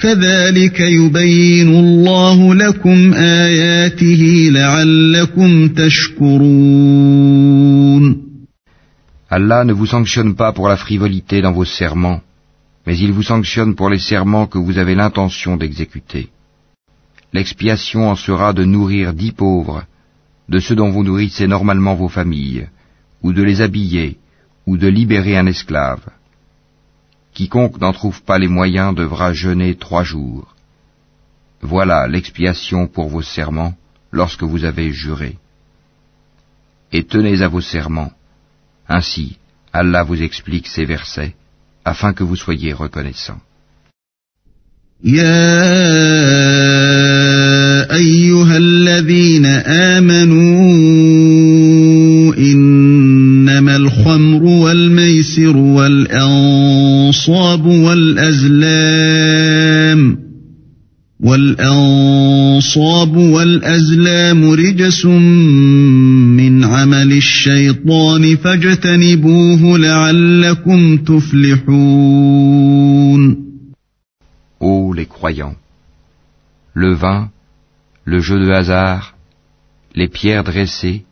كذلك يبين الله لكم آياته لعلكم تشكرون Allah ne vous sanctionne pas pour la frivolité dans vos serments, mais il vous sanctionne pour les serments que vous avez l'intention d'exécuter. L'expiation en sera de nourrir dix pauvres, de ceux dont vous nourrissez normalement vos familles, ou de les habiller, ou de libérer un esclave. Quiconque n'en trouve pas les moyens devra jeûner trois jours. Voilà l'expiation pour vos serments lorsque vous avez juré. Et tenez à vos serments. Ainsi, Allah vous explique ces versets afin que vous soyez reconnaissants. يا أيها الذين آمنوا إنما الخمر والميسر والأنصاب والأزلام والأنصاب والأزلام رجس من عمل الشيطان فاجتنبوه لعلكم تفلحون Ô les croyants, le vin, le jeu de hasard, les pierres dressées,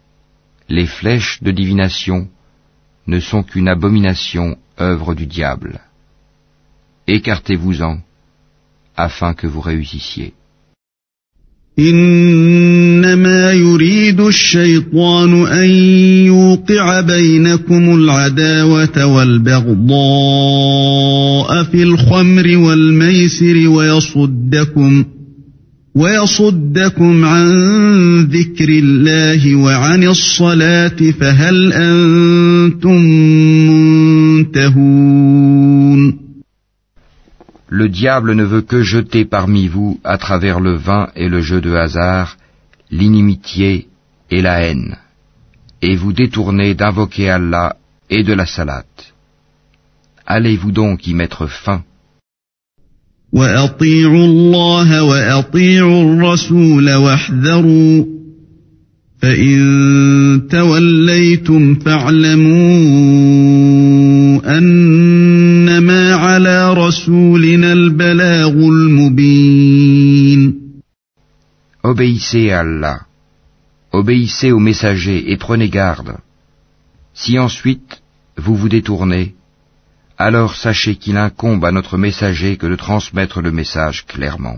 les flèches de divination ne sont qu'une abomination œuvre du diable. Écartez-vous-en afin que vous réussissiez. إنما يريد الشيطان أن يوقع بينكم العداوة والبغضاء في الخمر والميسر ويصدكم ويصدكم عن ذكر الله وعن الصلاة فهل أنتم منتهون Le diable ne veut que jeter parmi vous, à travers le vin et le jeu de hasard, l'inimitié et la haine, et vous détourner d'invoquer Allah et de la salate. Allez-vous donc y mettre fin? Obéissez à Allah, obéissez aux messagers et prenez garde. Si ensuite vous vous détournez, alors sachez qu'il incombe à notre messager que de transmettre le message clairement.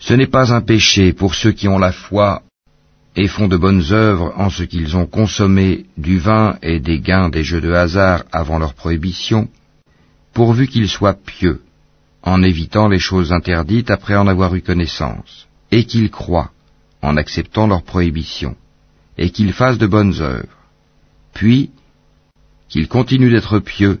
Ce n'est pas un péché pour ceux qui ont la foi et font de bonnes œuvres en ce qu'ils ont consommé du vin et des gains des jeux de hasard avant leur prohibition, pourvu qu'ils soient pieux, en évitant les choses interdites après en avoir eu connaissance, et qu'ils croient, en acceptant leur prohibition, et qu'ils fassent de bonnes œuvres, puis qu'ils continuent d'être pieux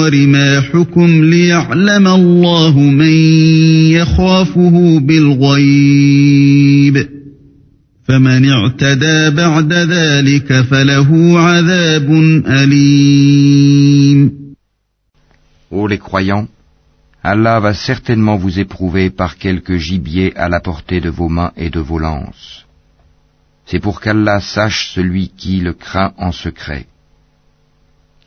وَرِمَاحُكُمْ لِيَعْلَمَ اللَّهُ مَن يَخَافُهُ بِالْغَيْبِ فَمَنِ اعْتَدَىٰ بَعْدَ ذَلِكَ فَلَهُ عَذَابٌ أَلِيمٌ Ô les croyants, Allah va certainement vous éprouver par quelque gibier à la portée de vos mains et de vos lances. C'est pour qu'Allah sache celui qui le craint en secret.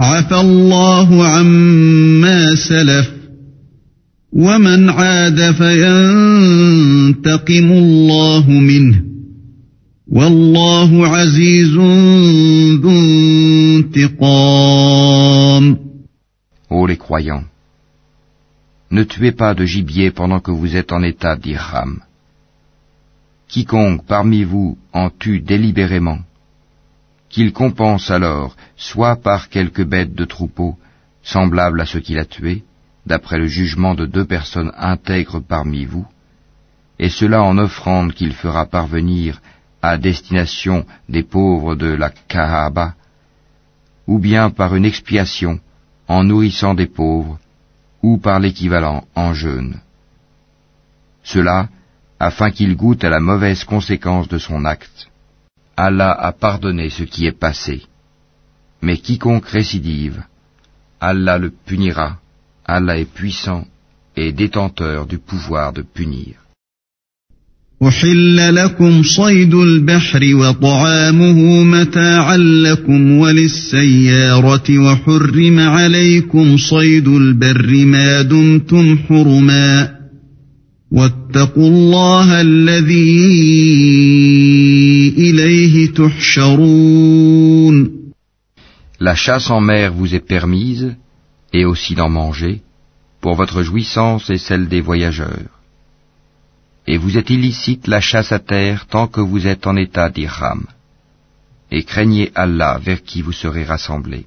عفى الله عما سلف ومن عاد فينتقم الله منه والله عزيز ذو Ô les croyants, ne tuez pas de gibier pendant que vous êtes en état d'Irham. Quiconque parmi vous en tue délibérément, qu'il compense alors soit par quelque bête de troupeau semblable à ce qu'il a tué, d'après le jugement de deux personnes intègres parmi vous, et cela en offrande qu'il fera parvenir à destination des pauvres de la Kaaba, ou bien par une expiation en nourrissant des pauvres, ou par l'équivalent en jeûne. Cela afin qu'il goûte à la mauvaise conséquence de son acte. Allah a pardonné ce qui est passé. Mais quiconque récidive, Allah le punira, Allah est puissant et détenteur du pouvoir de punir. أحل لكم صيد البحر وطعامه متاعا لكم وللسيارة وحرم عليكم صيد البر ما دمتم حرما واتقوا الله الذي إليه تحشرون La chasse en mer vous est permise, et aussi d'en manger, pour votre jouissance et celle des voyageurs. et vous êtes illicite la chasse à terre tant que vous êtes en état d'Irham. Et craignez Allah vers qui vous serez rassemblés.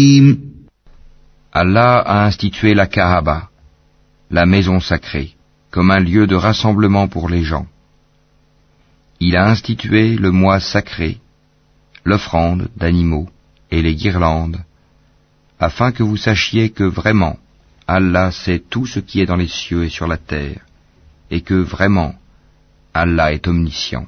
Allah a institué la Kaaba, la maison sacrée, comme un lieu de rassemblement pour les gens. Il a institué le mois sacré, l'offrande d'animaux et les guirlandes, afin que vous sachiez que vraiment Allah sait tout ce qui est dans les cieux et sur la terre, et que vraiment Allah est omniscient.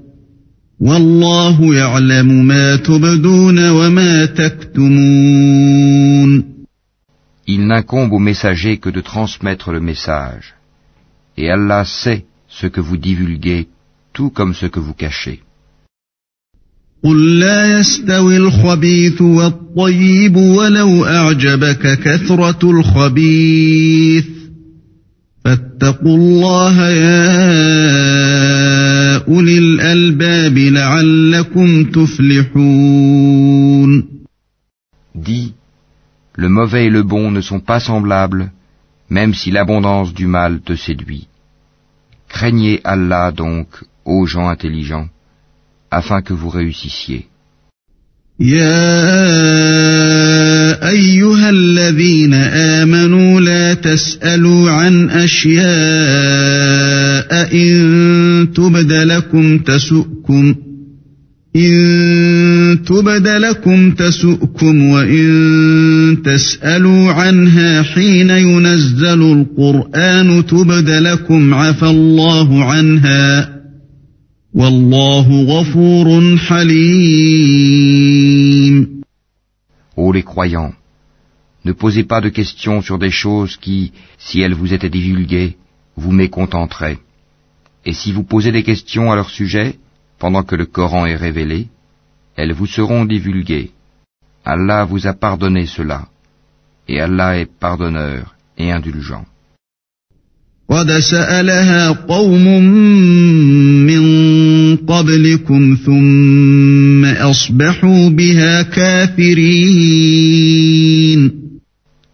Il n'incombe au messager que de transmettre le message. Et Allah sait ce que vous divulguez, tout comme ce que vous cachez. قل لا يستوي الخبيث والطيب ولو أعجبك كثرة الخبيث فاتقوا الله يا أولي الألباب لعلكم تفلحون Dis, le mauvais et le bon ne sont pas semblables, même si l'abondance du mal te séduit. Craignez Allah donc, ô gens intelligents. afin que vous réussissiez. يا أيها الذين آمنوا لا تسألوا عن أشياء إن تبد لكم تسؤكم إن تبد لكم تسؤكم وإن تسألوا عنها حين ينزل القرآن تبد لكم عفى الله عنها. Ô les croyants, ne posez pas de questions sur des choses qui, si elles vous étaient divulguées, vous mécontenteraient. Et si vous posez des questions à leur sujet, pendant que le Coran est révélé, elles vous seront divulguées. Allah vous a pardonné cela, et Allah est pardonneur et indulgent. قد سألها قوم من قبلكم ثم أصبحوا بها كافرين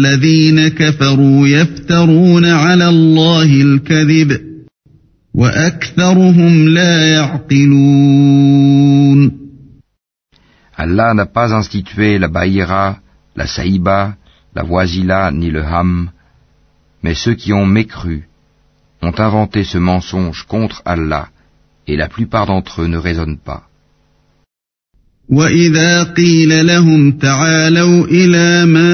الذين كفروا يفترون على الله الكذب وأكثرهم لا يعقلون Allah n'a pas institué la Baïra, la Saïba, la Voisila ni le Ham, mais ceux qui ont mécru ont inventé ce mensonge contre Allah, et la plupart d'entre eux ne raisonnent pas. وإذا قيل لهم تعالوا إلى ما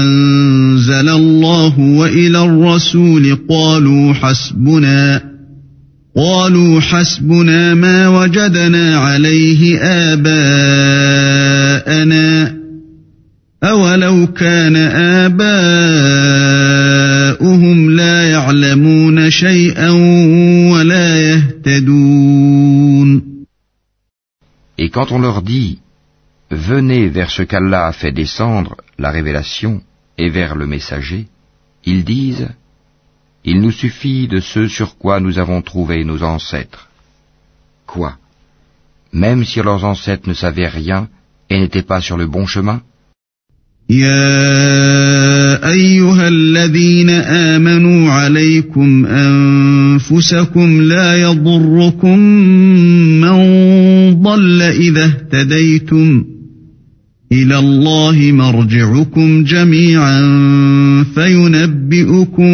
أنزل الله وإلى الرسول قالوا حسبنا قالوا حسبنا ما وجدنا عليه آباءنا أولو كان آباؤهم لا يعلمون شيئا Et quand on leur dit Venez vers ce qu'Allah a fait descendre, la révélation, et vers le messager, ils disent Il nous suffit de ce sur quoi nous avons trouvé nos ancêtres. Quoi? Même si leurs ancêtres ne savaient rien et n'étaient pas sur le bon chemin? إلى الله مرجعكم جميعا فينبئكم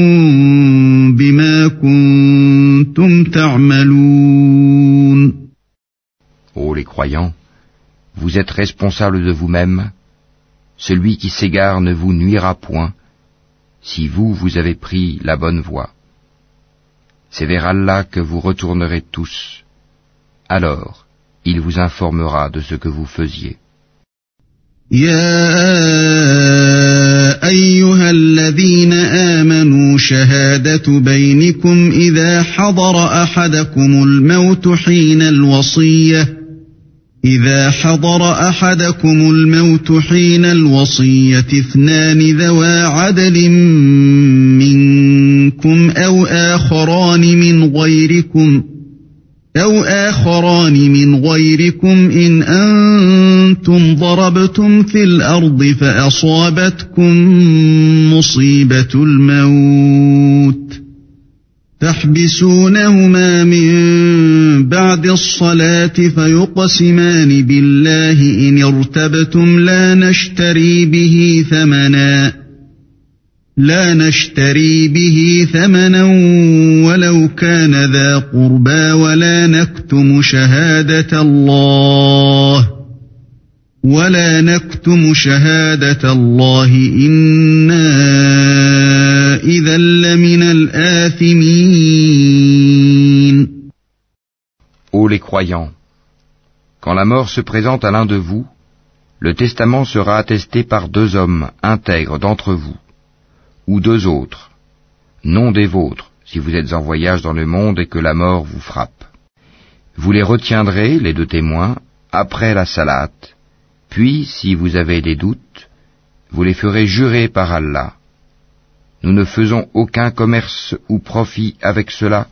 بما كنتم تعملون Ô les croyants, vous êtes responsables de vous-même, celui qui s'égare ne vous nuira point, si vous, vous avez pris la bonne voie. C'est vers Allah que vous retournerez tous. Alors, il vous informera de ce que vous faisiez. يا أيها الذين آمنوا شهادة بينكم إذا حضر أحدكم الموت حين الوصية إذا حضر أحدكم الموت حين الوصية اثنان ذوى عدل منكم أو آخران من غيركم ۖ أو آخران من غيركم إن أنتم ضربتم في الأرض فأصابتكم مصيبة الموت. تحبسونهما من بعد الصلاة فيقسمان بالله إن ارتبتم لا نشتري به ثمناً. لا نشتري به ثمنا ولو كان ذا قربى ولا نكتم شهادة الله ولا نكتم شهادة الله إنا إذا لمن الآثمين Ô les croyants, quand la mort se présente à l'un de vous, le testament sera attesté par deux hommes intègres d'entre vous. Ou deux autres, non des vôtres, si vous êtes en voyage dans le monde et que la mort vous frappe. Vous les retiendrez, les deux témoins, après la salate, puis, si vous avez des doutes, vous les ferez jurer par Allah. Nous ne faisons aucun commerce ou profit avec cela,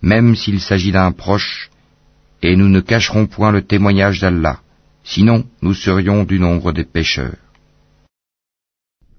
même s'il s'agit d'un proche, et nous ne cacherons point le témoignage d'Allah, sinon nous serions du nombre des pécheurs.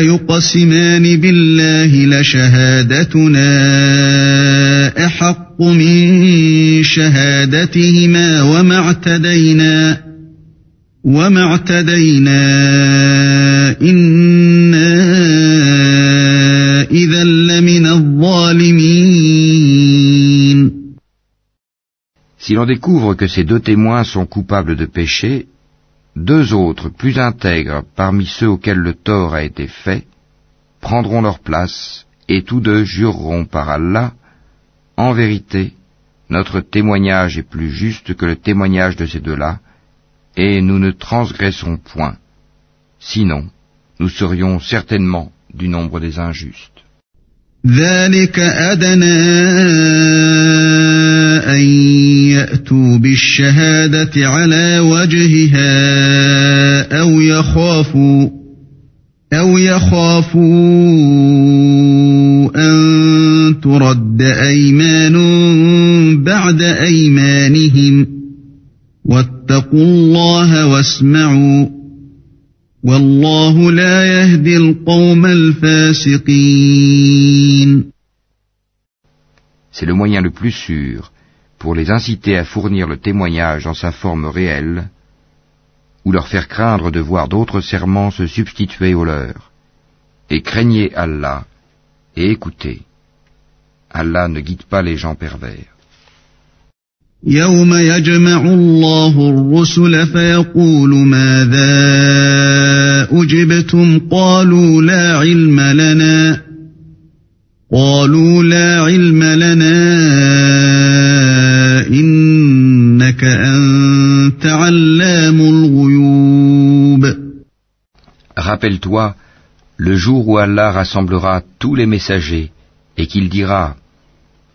فيقسمان بالله لشهادتنا أحق من شهادتهما وما اعتدينا وما اعتدينا إنا إذا لمن الظالمين. Si l'on découvre que ces deux témoins sont coupables de péché, deux autres plus intègres parmi ceux auxquels le tort a été fait prendront leur place et tous deux jureront par Allah, en vérité, notre témoignage est plus juste que le témoignage de ces deux-là, et nous ne transgressons point. Sinon, nous serions certainement du nombre des injustes. أن يأتوا بالشهادة على وجهها أو يخافوا أو يخافوا أن ترد أيمان بعد أيمانهم واتقوا الله واسمعوا C'est le moyen le plus sûr pour les inciter à fournir le témoignage en sa forme réelle, ou leur faire craindre de voir d'autres serments se substituer aux leurs. Et craignez Allah, et écoutez. Allah ne guide pas les gens pervers. يوم يجمع الله الرسل فيقول ماذا أجبتم قالوا لا علم لنا قالوا لا علم لنا Rappelle-toi le jour où Allah rassemblera tous les messagers et qu'il dira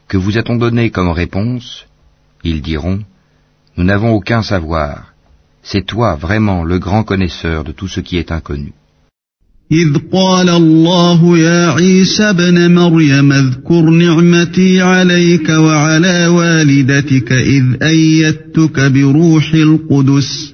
Que vous a-t-on donné comme réponse Ils diront, Nous n'avons aucun savoir. C'est toi vraiment le grand connaisseur de tout ce qui est inconnu. إذ قال الله يا عيسى ابن مريم اذكر نعمتي عليك وعلى والدتك إذ أيدتك بروح القدس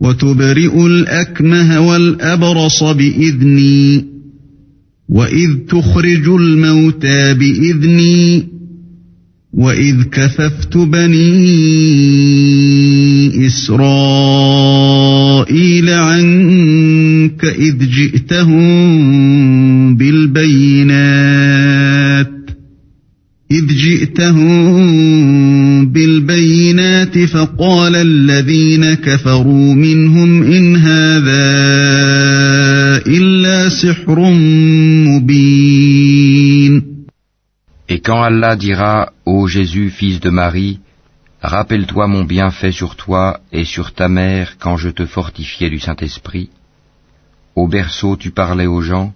وتبرئ الأكمه والأبرص بإذني وإذ تخرج الموتى بإذني وإذ كففت بني إسرائيل عنك إذ جئتهم بالبينات إذ جئتهم بالبينات فقال الذين كفروا منهم إن هذا إلا سحر مبين Et quand Allah dira, Ô Jésus, fils de Marie, rappelle-toi mon bienfait sur toi et sur ta mère quand je te fortifiais du Saint-Esprit. Au berceau tu parlais aux gens,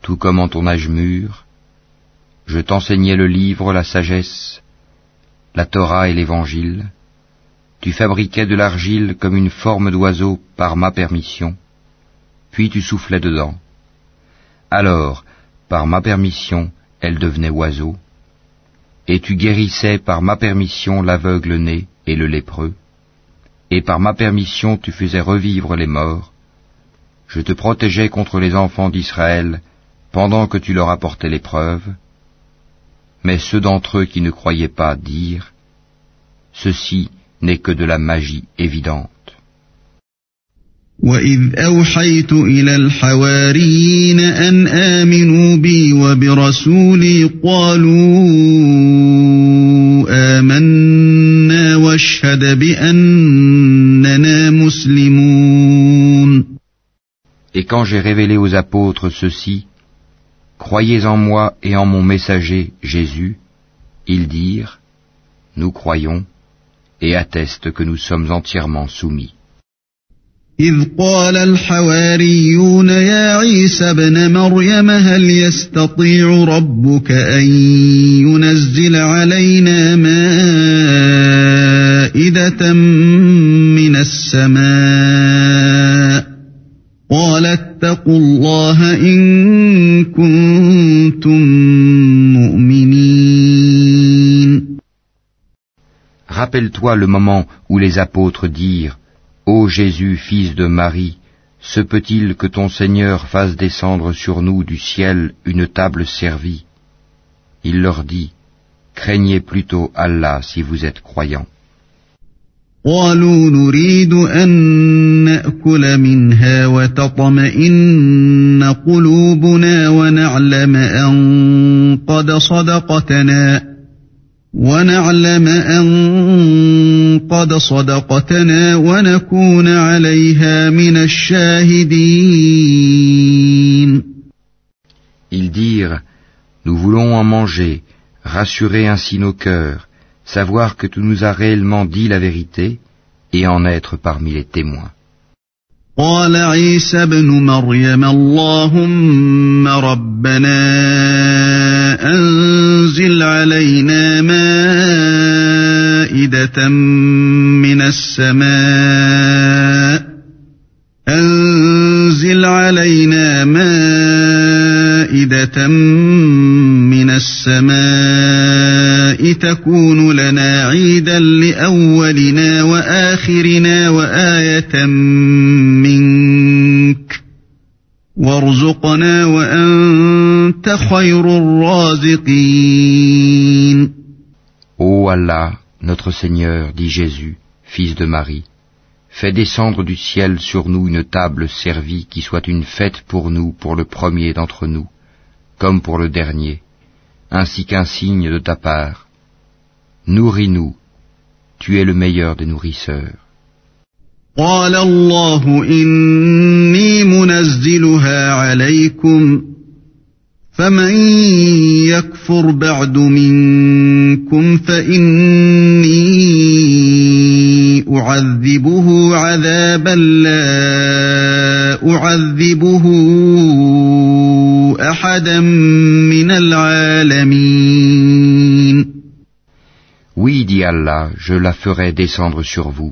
tout comme en ton âge mûr. Je t'enseignais le livre, la sagesse, la Torah et l'Évangile. Tu fabriquais de l'argile comme une forme d'oiseau par ma permission, puis tu soufflais dedans. Alors, par ma permission, elle devenait oiseau, et tu guérissais par ma permission l'aveugle né et le lépreux, et par ma permission tu faisais revivre les morts. Je te protégeais contre les enfants d'Israël pendant que tu leur apportais l'épreuve, mais ceux d'entre eux qui ne croyaient pas dirent, Ceci n'est que de la magie évidente. وإذ أوحيت إلى الحواريين أن آمنوا بي وبرسولي قالوا آمنا واشهد بأننا مسلمون Et quand j'ai révélé aux apôtres ceci, Croyez en moi et en mon messager Jésus, ils dirent, Nous croyons, et attestent que nous sommes entièrement soumis. إذ قال الحواريون يا عيسى ابن مريم هل يستطيع ربك أن ينزل علينا مائدة من السماء قال اتقوا الله إن كنتم Rappelle-toi le moment où les apôtres dirent, Ô Jésus, fils de Marie, se peut-il que ton Seigneur fasse descendre sur nous du ciel une table servie Il leur dit, Craignez plutôt Allah si vous êtes croyants. قالوا نريد أن نأكل منها وتطمئن قلوبنا ونعلم أن قد صدقتنا ونعلم أن قد صدقتنا ونكون عليها من الشاهدين Ils dirent, Nous voulons en manger, rassurer ainsi nos cœurs, savoir que tu nous as réellement dit la vérité et en être parmi les témoins. قال عيسى ابن مريم اللهم ربنا أنزل علينا مائدة من السماء. أنزل علينا مائدة من السماء. تكون لنا عيدا لأولنا وآخرنا وآية وارزقنا وأنت خير الرازقين Ô Allah, notre Seigneur, dit Jésus, fils de Marie, fais descendre du ciel sur nous une table servie qui soit une fête pour nous, pour le premier d'entre nous, comme pour le dernier, ainsi qu'un signe de ta part. Nourris-nous, tu es le meilleur des nourrisseurs. قال الله إني منزل ينزلها عليكم فمن يكفر بعد منكم فإني أعذبه عذابا لا أعذبه أحدا من العالمين Oui, dit Allah, je la ferai descendre sur vous.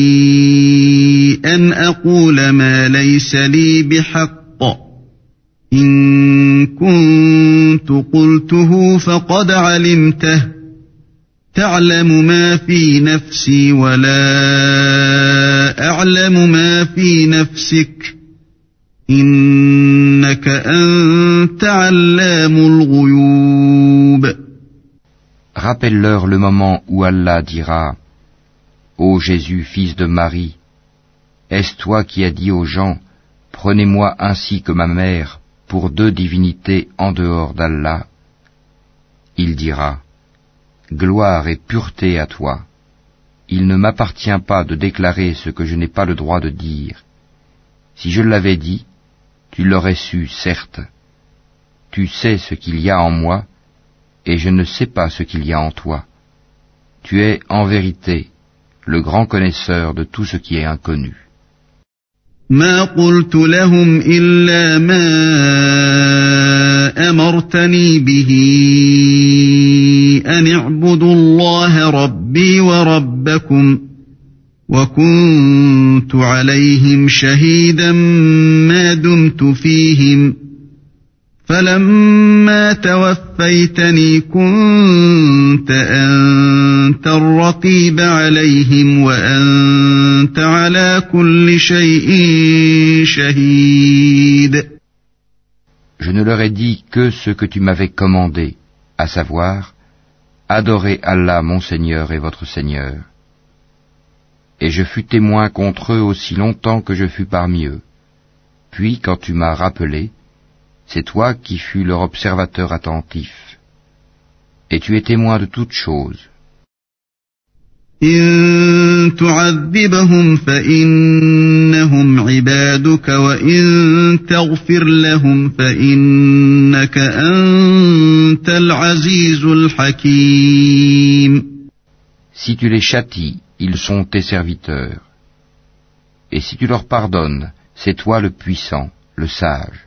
أن أقول ما ليس لي بحق. إن كنت قلته فقد علمته. تعلم ما في نفسي ولا أعلم ما في نفسك. إنك أنت علام الغيوب. Rappelle-leur le moment où Allah dira Ô Jésus, fils de Marie, est-ce toi qui as dit aux gens Prenez-moi ainsi que ma mère pour deux divinités en dehors d'Allah? Il dira Gloire et pureté à toi. Il ne m'appartient pas de déclarer ce que je n'ai pas le droit de dire. Si je l'avais dit, tu l'aurais su, certes. Tu sais ce qu'il y a en moi, et je ne sais pas ce qu'il y a en toi. Tu es, en vérité, le grand connaisseur de tout ce qui est inconnu. ما قلت لهم إلا ما أمرتني به أن اعبدوا الله ربي وربكم وكنت عليهم شهيدا ما دمت فيهم فلما توفيتني كنت أنت الرقيب عليهم وأنت على كل شيء شهيد Je ne leur ai dit que ce que tu m'avais commandé, à savoir, adorez Allah mon Seigneur et votre Seigneur. Et je fus témoin contre eux aussi longtemps que je fus parmi eux. Puis quand tu m'as rappelé, c'est toi qui fus leur observateur attentif. Et tu es témoin de toutes choses. إن تعذبهم فإنهم عبادك وإن تغفر لهم فإنك أنت العزيز الحكيم Si tu les châties, ils sont tes serviteurs. Et si tu leur pardonnes, c'est toi le puissant, le sage.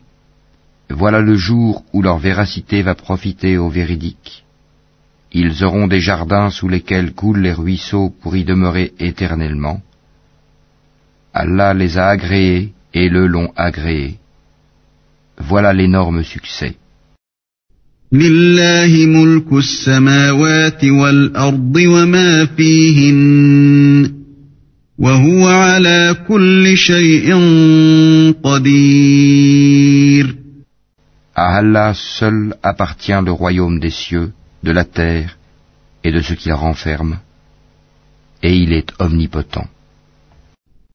Voilà le jour où leur véracité va profiter aux véridiques. Ils auront des jardins sous lesquels coulent les ruisseaux pour y demeurer éternellement. Allah les a agréés et le l'ont agréé. Voilà l'énorme succès. لله ملك السماوات والأرض وما فيهن وهو على كل شيء قدير À Allah seul appartient le royaume des cieux, de la terre et de ce qu'il renferme, et il est omnipotent.